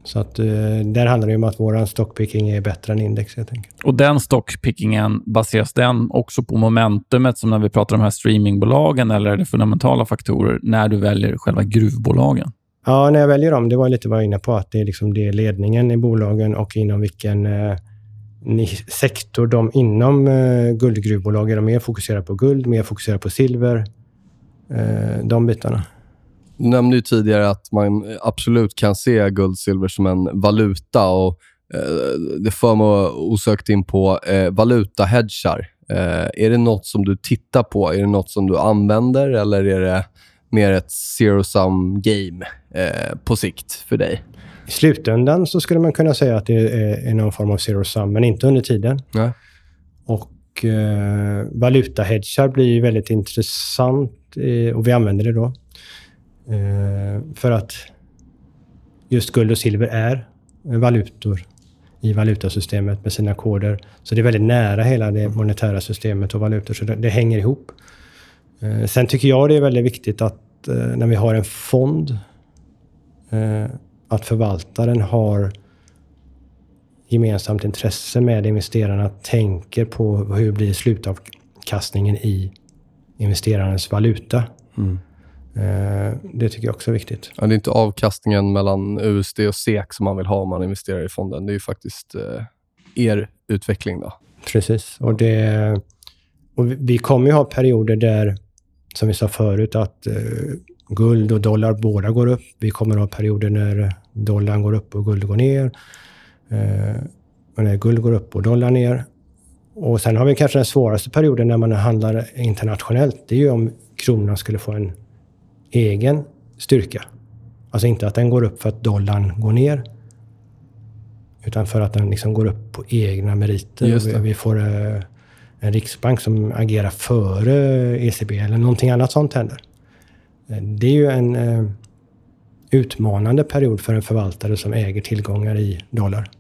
Speaker 3: Så att eh, där handlar det om att våran stockpicking är bättre än index helt enkelt.
Speaker 1: Och den stockpickingen, baseras den också på momentumet som när vi pratar om de här streamingbolagen eller är det fundamentala faktorer när du väljer själva gruvbolagen?
Speaker 3: Ja, när jag väljer dem, det var lite vad jag var inne på, att det är, liksom, det är ledningen i bolagen och inom vilken eh, sektor de inom eh, guldgruvbolag är de mer fokuserade på guld, mer fokuserade på silver. Eh, de bitarna.
Speaker 2: Du nämnde ju tidigare att man absolut kan se guld silver som en valuta. och eh, Det för mig osökt in på eh, valutahedgar. Eh, är det något som du tittar på? Är det något som du använder eller är det mer ett zero-sum game eh, på sikt för dig?
Speaker 3: I slutändan så skulle man kunna säga att det är, någon form av zero sum, men inte under tiden.
Speaker 2: Nej.
Speaker 3: Och eh, valutahedgar blir ju väldigt intressant eh, och vi använder det då. Eh, för att just guld och silver är valutor i valutasystemet med sina koder. Så det är väldigt nära hela det monetära systemet och valutor, så det, det hänger ihop. Eh, sen tycker jag det är väldigt viktigt att eh, när vi har en fond, att förvaltaren har gemensamt intresse med investerarna, tänker på hur blir slutavkastningen i investerarens valuta.
Speaker 2: Mm.
Speaker 3: Eh, Det tycker jag också är viktigt.
Speaker 2: Ja, det är inte avkastningen mellan USD och SEK som man vill ha om man investerar i fonden. Det är ju faktiskt eh, er utveckling. då.
Speaker 3: Precis. Och det, och vi- kommer ju ha perioder där, som vi sa förut, att eh, guld och dollar båda går upp. Vi kommer ha perioder när dollarn går upp och guld går ner. Och när guld går upp och dollar ner. Och sen har vi kanske den svåraste perioden när man handlar internationellt. Det är ju om kronan skulle få en egen styrka. Alltså inte att den går upp för att dollarn går ner. Utan för att den liksom går upp på egna meriter. Vi, får eh, en riksbank som agerar före ECB eller någonting annat sånt händer. Eh, Det är ju en eh, utmanande period för en förvaltare som äger tillgångar i dollar.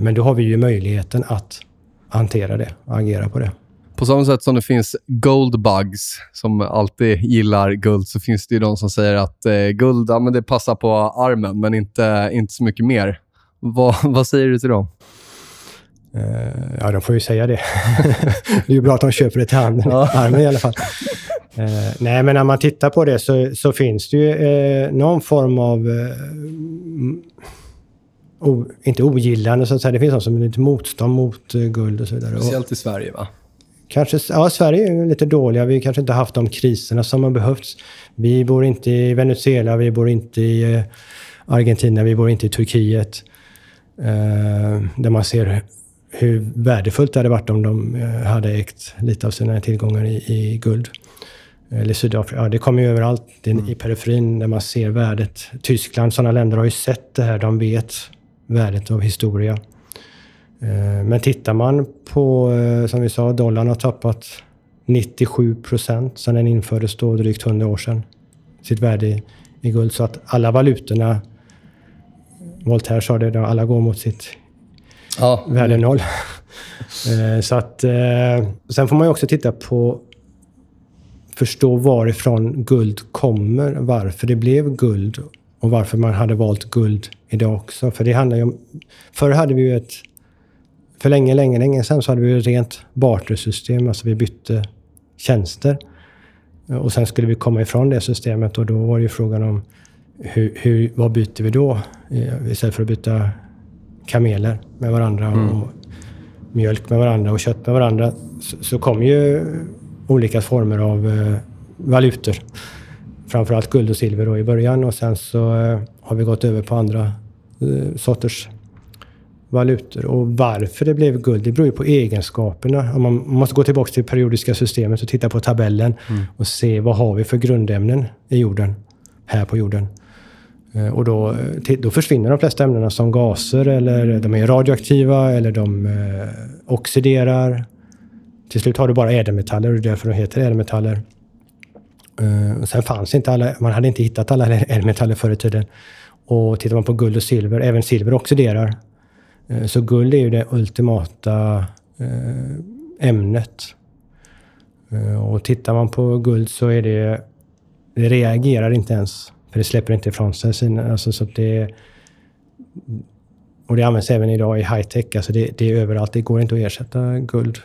Speaker 3: Men då har vi ju möjligheten att hantera det och agera på det.
Speaker 2: På samma sätt som det finns goldbugs som alltid gillar guld så finns det ju de som säger att eh, guld ja, men det passar på armen men inte, inte så mycket mer. Vad, vad säger du till dem?
Speaker 3: Eh, ja, de får ju säga det. det är ju bra att de köper det till handen, armen i alla fall. Eh, nej, men när man tittar på det så, så finns det ju eh, någon form av... Mm, o, inte ogillande, så att säga. Det finns någon som är lite motstånd mot guld och så vidare. Och
Speaker 2: i Sverige, va?
Speaker 3: Kanske, ja, Sverige är lite dåliga. Vi kanske inte haft de kriserna som har behövts. Vi bor inte i Venezuela, vi bor inte i eh, Argentina, vi bor inte i Turkiet. Eh, där man ser hur värdefullt det hade varit om de eh, hade ägt lite av sina tillgångar i, i guld. Eller Sydafrika. Ja, det kommer ju överallt är i periferin där man ser värdet. Tyskland, sådana länder har ju sett det här. De vet värdet av historia. Eh, Men tittar man på, eh, som vi sa, dollarn har tappat 97 procent sedan den infördes då drygt 100 år sedan. Sitt värde i, i guld. Så att alla valutorna, Voltaire sa det, då, alla går mot sitt
Speaker 2: Ja,
Speaker 3: värde noll. Eh, så att, sen får man ju också titta på förstå varifrån guld kommer, varför det blev guld och varför man hade valt guld idag också. För det handlar ju om... Förr hade vi ju ett... För länge, länge, länge sedan så hade vi ett rent bartersystem, alltså vi bytte tjänster. Och sen skulle vi komma ifrån det systemet och då var det ju frågan om hur, hur, vad byter vi då? Istället för att byta kameler med varandra och mjölk med varandra och kött med varandra så, så kom ju olika former av eh, valutor. Framförallt guld och silver då i början och sen så eh, har vi gått över på andra eh, sorters valutor. Och varför det blev guld, det beror ju på egenskaperna. Om man man måste gå tillbaka till periodiska systemet och titta på tabellen och se vad har vi för grundämnen i jorden, här på jorden. Eh, Och då, eh, då försvinner de flesta ämnena som gaser eller de är radioaktiva eller de eh, oxiderar. Till slut har du bara ädelmetaller och det är därför de heter ädelmetaller. Eh, sen fanns inte alla, man hade inte hittat alla ädelmetaller förr i tiden. Och tittar man på guld och silver, även silver oxiderar. Eh, Så guld är ju det ultimata eh, ämnet. Eh, Och tittar man på guld så är det... Det reagerar inte ens. För det släpper inte ifrån sig sina... Alltså så det, och det används även idag i high-tech. Alltså det, det är överallt. Det går inte att ersätta guld.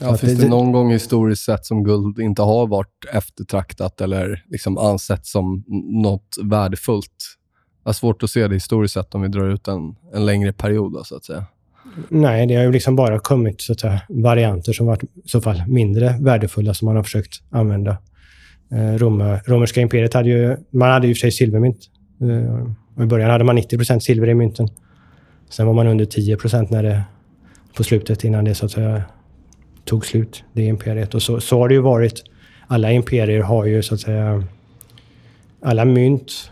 Speaker 2: Ja, finns
Speaker 3: det-
Speaker 2: det någon gång historiskt sett som guld inte har varit eftertraktat eller liksom ansett som något värdefullt? Jag har svårt att se det historiskt sett om vi drar ut en, en längre period, då, så att säga.
Speaker 3: Nej, det har ju liksom bara kommit så att säga, varianter som varit i så fall mindre värdefulla som man har försökt använda. Eh, Roma, romerska imperiet hade ju... Man hade ju i och för sig silvermynt. Eh, och I början hade man 90 silver i mynten. Sen var man under 10% när det... På slutet innan det så att säga tog slut, det imperiet. Och så, så har det ju varit. Alla imperier har ju så att säga... Alla mynt.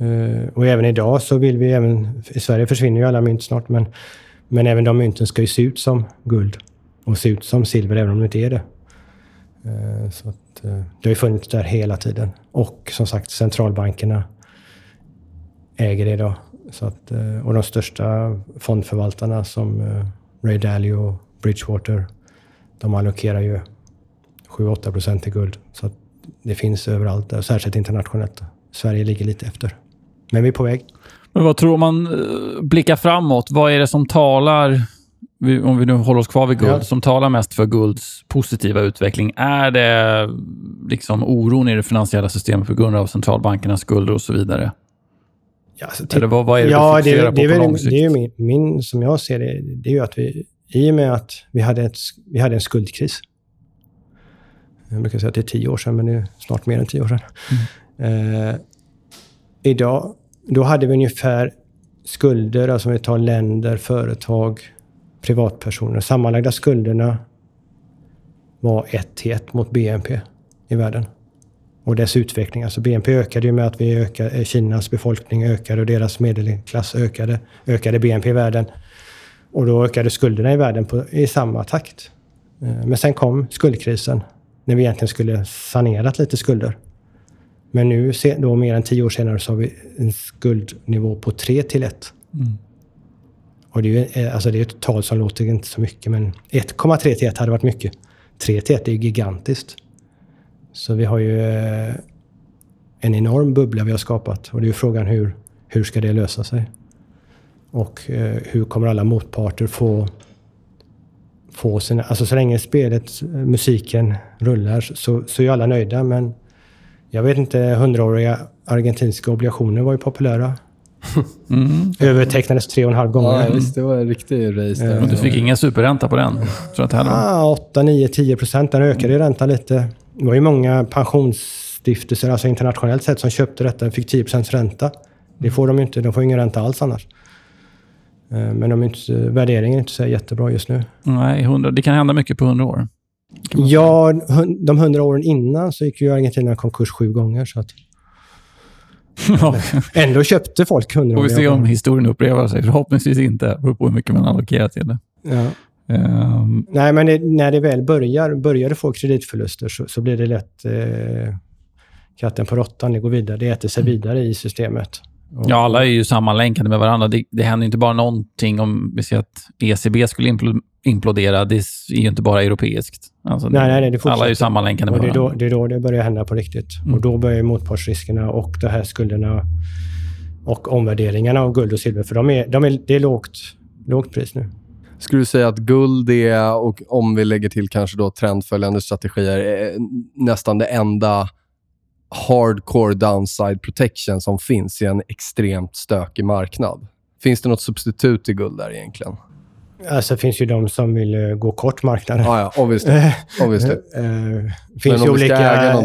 Speaker 3: Eh, och även idag så vill vi även... I Sverige försvinner ju alla mynt snart, men men även de mynten ska ju se ut som guld och se ut som silver, även om det inte är det. Eh, så att, eh, det har ju funnits där hela tiden. Och som sagt, centralbankerna äger det idag. Så att, och de största fondförvaltarna som Ray Dalio och Bridgewater, de allokerar ju 7-8 procent till guld. Så att det finns överallt, där, särskilt internationellt. Sverige ligger lite efter. Men vi är på väg.
Speaker 1: Men vad tror man eh, blickar framåt? Vad är det som talar, om vi nu håller oss kvar vid guld,
Speaker 3: Ja.
Speaker 1: som talar mest för gulds positiva utveckling? Är det liksom oron i det finansiella systemet på grund av centralbankernas skulder och så vidare?
Speaker 3: Ja, alltså,
Speaker 1: Eller vad, vad är det
Speaker 3: ja,
Speaker 1: du
Speaker 3: det,
Speaker 1: fokuserar
Speaker 3: det,
Speaker 1: på på lång sikt?
Speaker 3: det är min, min, som jag ser det, det är ju att vi, i och med att vi hade, ett, vi hade en skuldkris. Jag brukar säga att det är tio år sedan, men det är snart mer än tio år sedan. Eh, idag, då hade vi ungefär skulder, alltså om vi tar länder, företag, privatpersoner. Sammanlagda skulderna var 1 till 1 mot BNP i världen och dess utveckling. Alltså BNP ökade ju med att vi ökade, eh, Kinas befolkning ökade och deras medelklass ökade. Ökade BNP i världen. Och då ökade skulderna i världen på, i samma takt. Eh, men sen kom skuldkrisen när vi egentligen skulle sanerat lite skulder. Men nu, då mer än tio år senare, så har vi en skuldnivå på 3 till 1.
Speaker 1: Mm.
Speaker 3: Och det är eh, alltså det är ett tal som låter inte så mycket, men 1,3 till 1 hade varit mycket. 3 till 1 är ju gigantiskt. Så vi har ju eh, en enorm bubbla vi har skapat. Och det är ju frågan hur, hur ska det lösa sig? Och eh, hur kommer alla motparter få, få sina... Alltså så länge spelet, musiken rullar så, så är alla nöjda. Men jag vet inte, hundraåriga argentinska obligationer var ju populära.
Speaker 1: Mm.
Speaker 3: Övertecknades tre och en halv gånger.
Speaker 2: Ja, visst. Det var en riktig race där.
Speaker 1: Du fick ingen superränta på den? Tror inte heller.
Speaker 3: Ah, 8, 9, 10 procent. Den ökade i ränta lite. Det var ju många pensionsstiftelser, alltså internationellt sett, som köpte detta och fick 10 procents ränta. Det får de ju inte. De får ingen ränta alls annars. Eh, Men de är inte, värderingen är inte så jättebra just nu.
Speaker 1: Nej, 100, det kan hända mycket på 100 år.
Speaker 3: Ja, de hundra åren innan så gick ju Argentina konkurs sju gånger. Så att
Speaker 1: Ja,
Speaker 3: ändå köpte folk hundra
Speaker 1: får vi se
Speaker 3: år.
Speaker 1: om historien upprepar sig. Förhoppningsvis inte. Det beror på hur mycket man allokerar till det.
Speaker 3: Ja.
Speaker 1: Ehm,
Speaker 3: Nej, men det, när det väl börjar, börjar det få kreditförluster så, så blir det lätt eh, katten på råttan. Det går vidare. Det äter sig vidare i systemet. Och-
Speaker 1: Ja, alla är ju sammanlänkade med varandra. Det, det händer inte bara någonting om vi ser att ECB skulle implodera. Det är ju inte bara europeiskt. Alltså,
Speaker 3: Nej, nej, nej, det
Speaker 1: alla är ju sammanlänkade med
Speaker 3: Och det, är då,
Speaker 1: varandra.
Speaker 3: det är då det börjar hända på riktigt.
Speaker 1: Mm.
Speaker 3: Och då börjar motpartsriskerna och de här skulderna och omvärderingarna av guld och silver. För de är, de är, det är lågt, lågt pris nu.
Speaker 2: Skulle du säga att guld är, och om vi lägger till kanske då trendföljande strategier, är nästan det enda hardcore downside protection som finns i en extremt stökig marknad? Finns det något substitut till guld där egentligen?
Speaker 3: Alltså det finns ju de som vill eh, gå kort marknaden.
Speaker 2: Ah, ja, obviously.
Speaker 3: Eh,
Speaker 2: obviously.
Speaker 3: eh, finns ju olika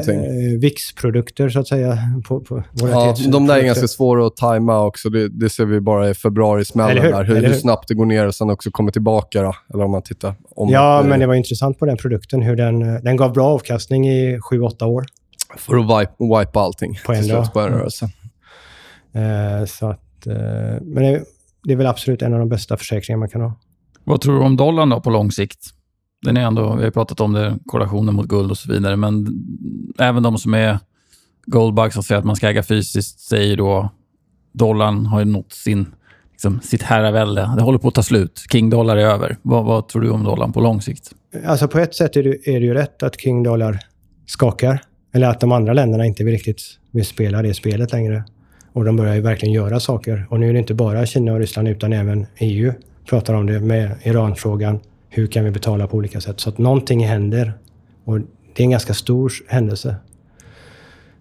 Speaker 3: VIX-produkter så att säga. På, på
Speaker 2: Ja, de där är ganska svåra att tajma också. Det, det ser vi bara i februari-smällen
Speaker 3: hur?
Speaker 2: där. Hur, hur snabbt det går ner och sen också kommer tillbaka. Då. Eller om man tittar om
Speaker 3: Ja, men det var intressant på den produkten. Hur den, den gav bra avkastning i 7-8 år.
Speaker 2: För att wipe, wipa allting
Speaker 3: På en dag.
Speaker 2: på en
Speaker 3: Mm.
Speaker 2: rörelse.
Speaker 3: Eh, så att, eh, men det, det är väl absolut en av de bästa försäkringar man kan ha.
Speaker 1: Vad tror du om dollarn då på lång sikt? Den är ändå, vi har pratat om det, korrelationen mot guld och så vidare, men även de som är goldbugs och säger att man ska äga fysiskt säger då dollarn har ju nått sin, liksom, sitt herravälde. Det håller på att ta slut. King dollar är över. Vad, vad tror du om dollarn på lång sikt?
Speaker 3: Alltså på ett sätt är det, är det ju rätt att King Dollar skakar. Eller att de andra länderna inte vill riktigt vill spela det spelet längre. Och de börjar ju verkligen göra saker. Och nu är det inte bara Kina och Ryssland utan även EU pratar om det med Iranfrågan. Hur kan vi betala på olika sätt? Så att någonting händer. Och det är en ganska stor händelse.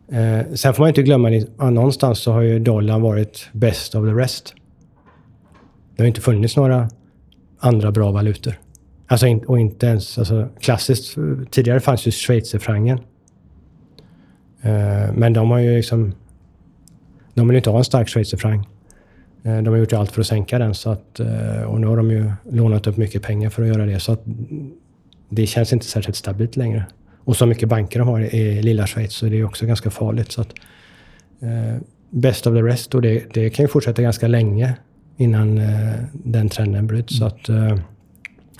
Speaker 3: Eh, sen får man inte glömma att någonstans så har ju dollarn varit best of the rest. Det har inte funnits några andra bra valutor. Alltså in, och inte ens alltså, klassiskt. Tidigare fanns ju schweizerfrancen. Eh, men de har ju liksom... De vill ju inte ha en stark schweizerfranc. Eh, de har gjort allt för att sänka den. Så att, eh, och nu har de ju lånat upp mycket pengar för att göra det. Så att det känns inte särskilt stabilt längre. Och så mycket banker de har i lilla Schweiz så det är också ganska farligt. Så att, eh, best of the rest och det, det kan ju fortsätta ganska länge innan eh, den trenden bryts. Så att, eh,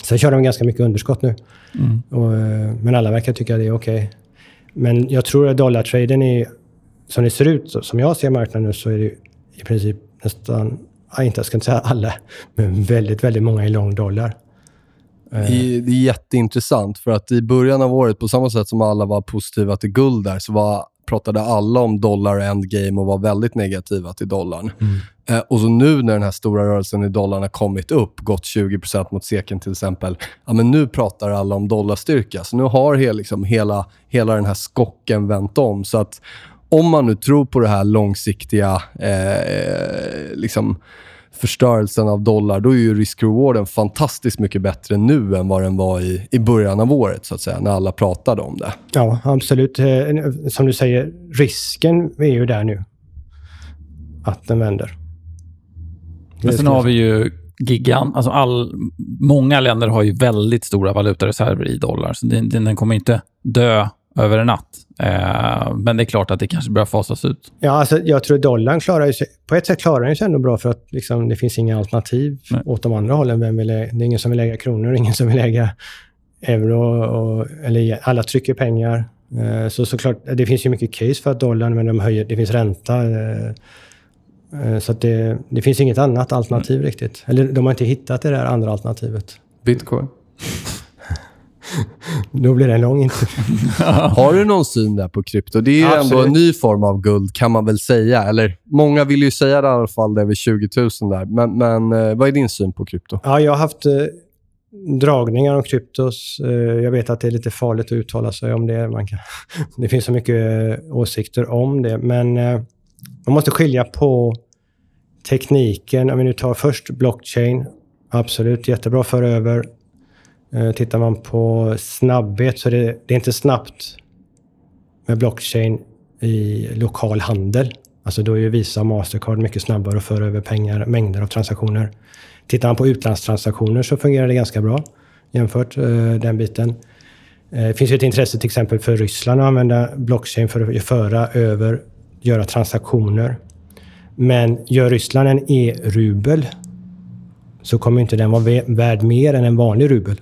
Speaker 3: sen kör de ganska mycket underskott nu.
Speaker 1: Mm.
Speaker 3: Och, eh, men alla verkar tycka det är okej. Men jag tror att dollartraden är, som det ser ut, så- som jag ser marknaden nu, så är det i princip nästan, inte, jag ska inte säga alla, men väldigt, väldigt många i lång dollar. Eh,
Speaker 2: I, det är jätteintressant för att i början av året, på samma sätt som alla var positiva till guld där, så var, pratade alla om dollar endgame och var väldigt negativa till dollarn. Eh, och så nu när den här stora rörelsen i dollarn har kommit upp, gått 20% mot seken till exempel, ja, men nu pratar alla om dollarstyrka. Så nu har he, liksom, hela, hela den här skocken vänt om. Så att om man nu tror på det här långsiktiga eh, liksom, förstörelsen av dollar, då är ju risk-rewarden fantastiskt mycket bättre nu än vad den var i, i början av året, så att säga, när alla pratade om det.
Speaker 3: Ja, absolut. Eh, Som du säger, risken är ju där nu. Att den vänder.
Speaker 1: Men sen har vi ju gigant, alltså all, många länder har ju väldigt stora valutareserver i dollar, så den, den kommer inte dö över en natt. Eh, men det är klart att det kanske börjar fasas ut.
Speaker 3: Ja, alltså, jag tror dollarn klarar sig, på ett sätt klarar den sig ändå bra för att liksom, det finns inga alternativ
Speaker 1: Nej.
Speaker 3: åt de andra hållen. Vem vill, det är ingen som vill äga kronor, ingen som vill äga euro. Och, eller alla trycker pengar. Eh, så såklart, det finns ju mycket case för att dollarn, men de höjer, det finns ränta. eh, eh, Så att det, det finns inget annat alternativ riktigt. Eller de har inte hittat det där andra alternativet.
Speaker 2: Bitcoin.
Speaker 3: Då blir det en lång inte.
Speaker 2: Har du någon syn där på krypto? Det är ju ändå en ny form av guld, kan man väl säga. Eller många vill ju säga det i alla fall, det är väl 20 000 där. Men, men eh, vad är din syn på krypto?
Speaker 3: Ja, jag har haft eh, dragningar om kryptos. Eh, jag vet att det är lite farligt att uttala sig om det. Man kan, det finns så mycket eh, åsikter om det. Men man måste skilja på tekniken. Om vi nu tar först blockchain. Absolut, jättebra föra över. Eh, tittar man på snabbhet så är det, det är inte snabbt med blockchain i lokal handel. Alltså då är ju Visa och Mastercard mycket snabbare att föra över pengar, mängder av transaktioner. Tittar man på utlandstransaktioner så fungerar det ganska bra jämfört eh, den biten. Det finns ju ett intresse till exempel för Ryssland att använda blockchain för att föra över, göra transaktioner. Men gör Ryssland en e-rubel så kommer inte den vara värd mer än en vanlig rubel.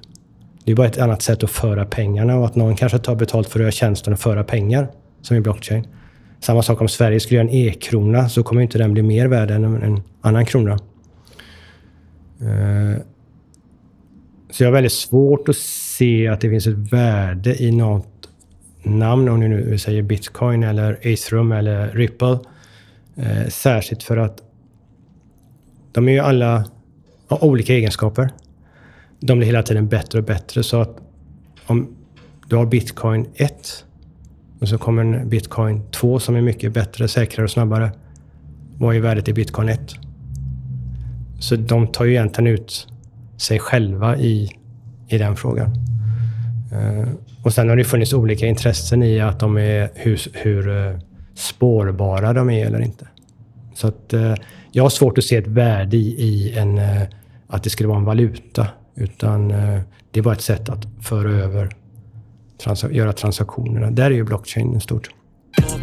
Speaker 3: Det är bara ett annat sätt att föra pengarna och att någon kanske tar betalt för att göra tjänsten och föra pengar, som i blockchain. Samma sak om Sverige skulle göra en e-krona så kommer inte den bli mer värd än en, annan krona. Eh, så jag har väldigt svårt att se att det finns ett värde i något namn, om ni nu säger bitcoin eller ethereum eller ripple. Eh, särskilt för att de är ju alla har olika egenskaper. De blir hela tiden bättre och bättre. Så att om du har bitcoin 1 och så kommer en bitcoin 2 som är mycket bättre, säkrare och snabbare. Vad är värdet i bitcoin 1? Så de tar ju egentligen ut sig själva i, i den frågan. Eh, och sen har det funnits olika intressen i att de är hur, hur spårbara de är eller inte. Så att eh, jag har svårt att se ett värde i, i en, att det skulle vara en valuta. Utan eh, det är bara ett sätt att föra över, transa- göra transaktionerna. Där är ju blockchain stort.
Speaker 5: Ah,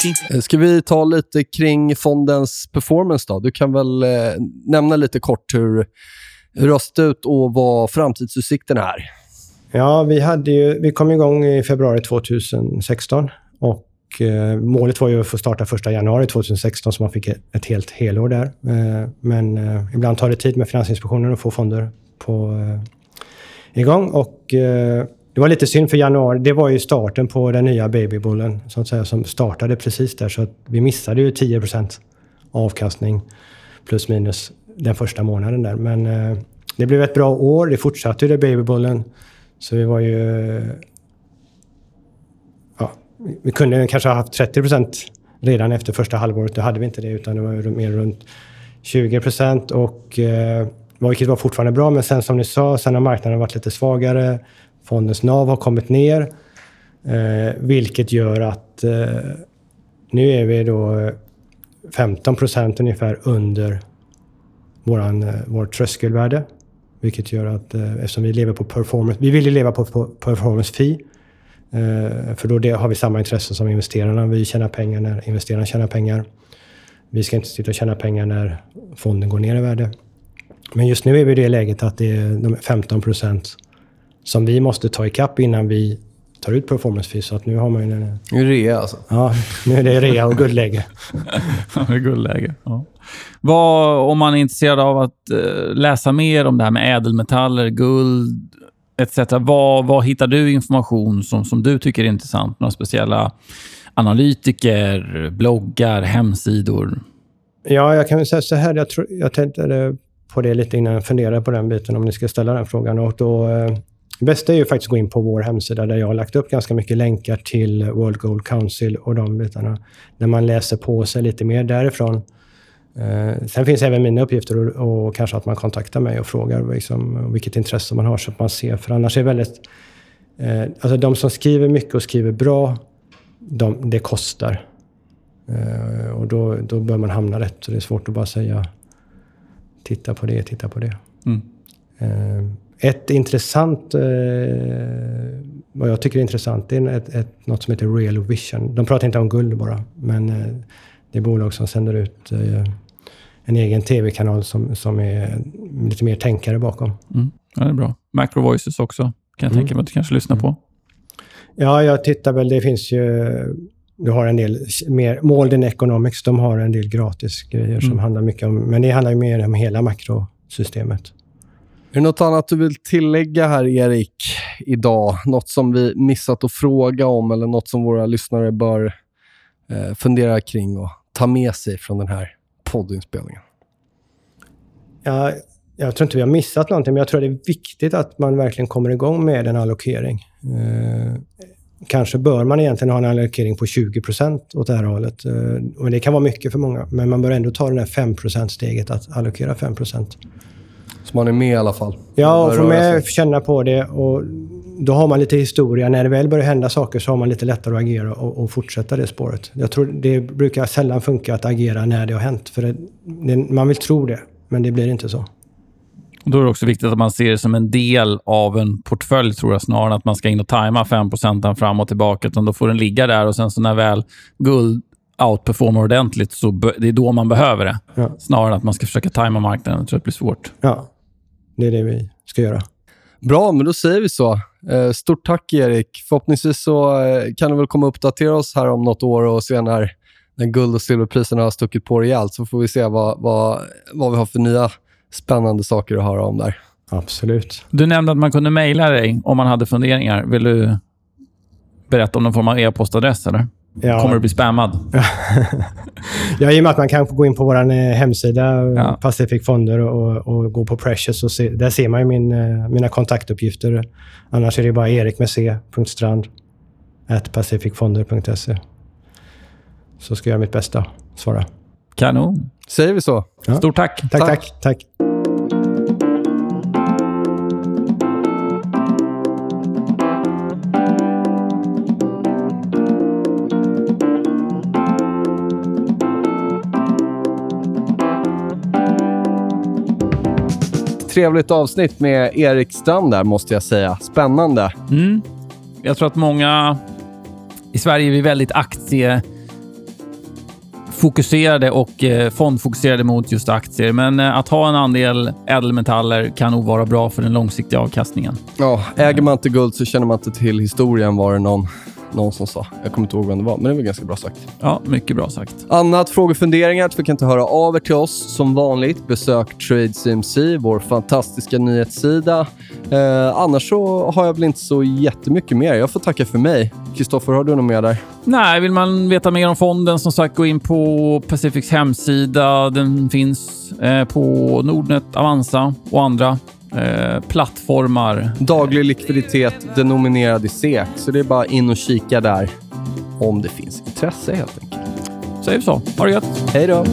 Speaker 5: team
Speaker 2: Eh, Ska vi ta lite kring fondens performance då? Du kan väl eh, nämna lite kort hur, hur det har sett ut och vad framtidsutsikterna är.
Speaker 3: Ja, vi, hade ju, vi kom igång i februari 2016 och eh, målet var ju att få starta 1 januari 2016 så man fick ett, helt helår där. Eh, men eh, ibland tar det tid med Finansinspektionen att få fonder på, eh, igång och eh, det var lite synd för januari. Det var ju starten på den nya babybullen så att säga, som startade precis där så att vi missade ju 10% avkastning plus minus den första månaden där. Men eh, det blev ett bra år. Det fortsatte ju det babybullen. Så vi var ju... Ja, vi kunde kanske ha haft 30 procent redan efter första halvåret. Då hade vi inte det, utan det var mer runt 20 procent. och eh, vilket var fortfarande bra. Men sen som ni sa, sen har marknaden varit lite svagare. Fondens NAV har kommit ner, eh, vilket gör att eh, nu är vi då eh, 15 procent ungefär under våran, eh, vårt tröskelvärde. Vilket gör att eh, eftersom vi lever på performance, vi vill ju leva på, på performance fee. Eh, för då det, har vi samma intresse som investerarna. Vi tjänar pengar när investerarna tjänar pengar. Vi ska inte sitta och tjäna pengar när fonden går ner i värde. Men just nu är vi i det läget att det är de 15 procent som vi måste ta ikapp innan vi tar ut performance fee. Så att nu har man ju en,
Speaker 2: Det är rea alltså.
Speaker 3: ja, nu är det rea och guldläge.
Speaker 1: det är guldläge. Ja. Vad, om man är intresserad av att eh, läsa mer om det här med ädelmetaller, guld etc. Vad, vad hittar du information som, som du tycker är intressant? Några speciella analytiker, bloggar, hemsidor?
Speaker 3: Ja, jag kan väl säga så här. Jag, tror, jag tänkte på det lite innan jag funderade på den biten, om ni ska ställa den frågan. Och då, eh, det bästa är ju faktiskt att gå in på vår hemsida där jag har lagt upp ganska mycket länkar till World Gold Council och de bitarna. Där man läser på sig lite mer därifrån. Eh, sen finns även mina uppgifter och, och kanske att man kontaktar mig och frågar liksom, vilket intresse man har så att man ser. För annars är det väldigt... Eh, alltså de som skriver mycket och skriver bra, de, det kostar. Eh, och då, då bör man hamna rätt. Så det är svårt att bara säga titta på det, titta på det.
Speaker 1: Mm.
Speaker 3: Ett intressant, eh, vad jag tycker är intressant, det är ett, ett, något som heter Real Vision. De pratar inte om guld bara, men eh, det är bolag som sänder ut eh, en egen tv-kanal som, som är lite mer tänkare bakom.
Speaker 1: Mm. Ja, det är bra. Macro Voices också. Kan jag
Speaker 3: Mm.
Speaker 1: tänka mig att du kanske lyssnar på.
Speaker 3: Ja, jag tittar väl, det finns ju... Du har en del mer... Molden Economics, de har en del gratis grejer som
Speaker 1: Mm.
Speaker 3: handlar mycket om... Men det handlar ju mer om hela makrosystemet.
Speaker 2: Är det något annat du vill tillägga här, Erik, idag? Något som vi missat att fråga om eller något som våra lyssnare bör eh, fundera kring och ta med sig från den här poddinspelningen?
Speaker 3: Ja, jag tror inte vi har missat någonting, men jag tror det är viktigt att man verkligen kommer igång med en allokering. Eh, kanske bör man egentligen ha en allokering på 20 åt det här hållet. Eh, och det kan vara mycket för många, men man bör ändå ta det där 5% steget att allokera 5
Speaker 2: så man är med i alla fall.
Speaker 3: Ja, och
Speaker 2: Bör
Speaker 3: få
Speaker 2: röra
Speaker 3: med,
Speaker 2: sig.
Speaker 3: känna på det. Och då har man lite historia. När det väl börjar hända saker så har man lite lättare att agera och, och fortsätta det spåret. Jag tror det brukar sällan funka att agera när det har hänt. För det, det, man vill tro det, men det blir inte så.
Speaker 1: Och då är det också viktigt att man ser det som en del av en portfölj, tror jag, snarare än att man ska in och tajma 5% fram och tillbaka. Utan då får den ligga där och sen så när väl guld outperformar ordentligt, så det är då man behöver det.
Speaker 3: Ja.
Speaker 1: Snarare än att man ska försöka tajma marknaden. Jag tror det blir svårt.
Speaker 3: Ja, det är det vi ska göra.
Speaker 2: Bra, men då säger vi så. Eh, Stort tack Erik. Förhoppningsvis så eh, kan du väl komma och uppdatera oss här om något år och se när, när guld och silverpriserna har stuckit på rejält. Så får vi se vad, vad, vad vi har för nya spännande saker att höra om där.
Speaker 3: Absolut.
Speaker 1: Du nämnde att man kunde mejla dig om man hade funderingar. Vill du berätta om någon form av e-postadress? Eller?
Speaker 3: Ja,
Speaker 1: Kommer du bli spammad?
Speaker 3: ja, i och med att man kan gå in på vår hemsida,
Speaker 1: Ja.
Speaker 3: Pacific Fonder, och, och gå på Precious. Och se, där ser man ju min, eh, mina kontaktuppgifter. Annars är det bara erik med c, strand, at pacificfonder.se. Så ska jag göra mitt bästa svara.
Speaker 1: Kanon.
Speaker 2: Säger vi så?
Speaker 3: Ja.
Speaker 1: Stort tack.
Speaker 3: Tack,
Speaker 2: Tack.
Speaker 3: tack. tack.
Speaker 2: Trevligt avsnitt med Erik Strand där, måste jag säga. Spännande.
Speaker 1: Mm. Jag tror att många... I Sverige är vi väldigt aktiefokuserade och eh, fondfokuserade mot just aktier. Men eh, att ha en andel ädelmetaller kan nog vara bra för den långsiktiga avkastningen.
Speaker 2: Ja, äger man inte guld så känner man inte till historien, var det någon, någon som sa. Jag kommer inte ihåg vem det var, men det var ganska bra sagt.
Speaker 1: Ja, mycket bra sagt.
Speaker 2: Annat frågor och funderingar kan inte höra av er till oss som vanligt. Besök TradeCMC, vår fantastiska nyhetssida. Eh, annars så har jag väl inte så jättemycket mer. Jag får tacka för mig. Kristoffer, har du något mer där?
Speaker 1: Nej, vill man veta mer om fonden, som sagt, gå in på Pacifics hemsida. Den finns eh, på Nordnet, Avanza och andra eh, plattformar.
Speaker 2: Daglig likviditet denominerad i SEK, så det är bara in och kika där om det finns intresse helt enkelt.
Speaker 1: Säger vi så. Ha det gött!
Speaker 2: Hej då!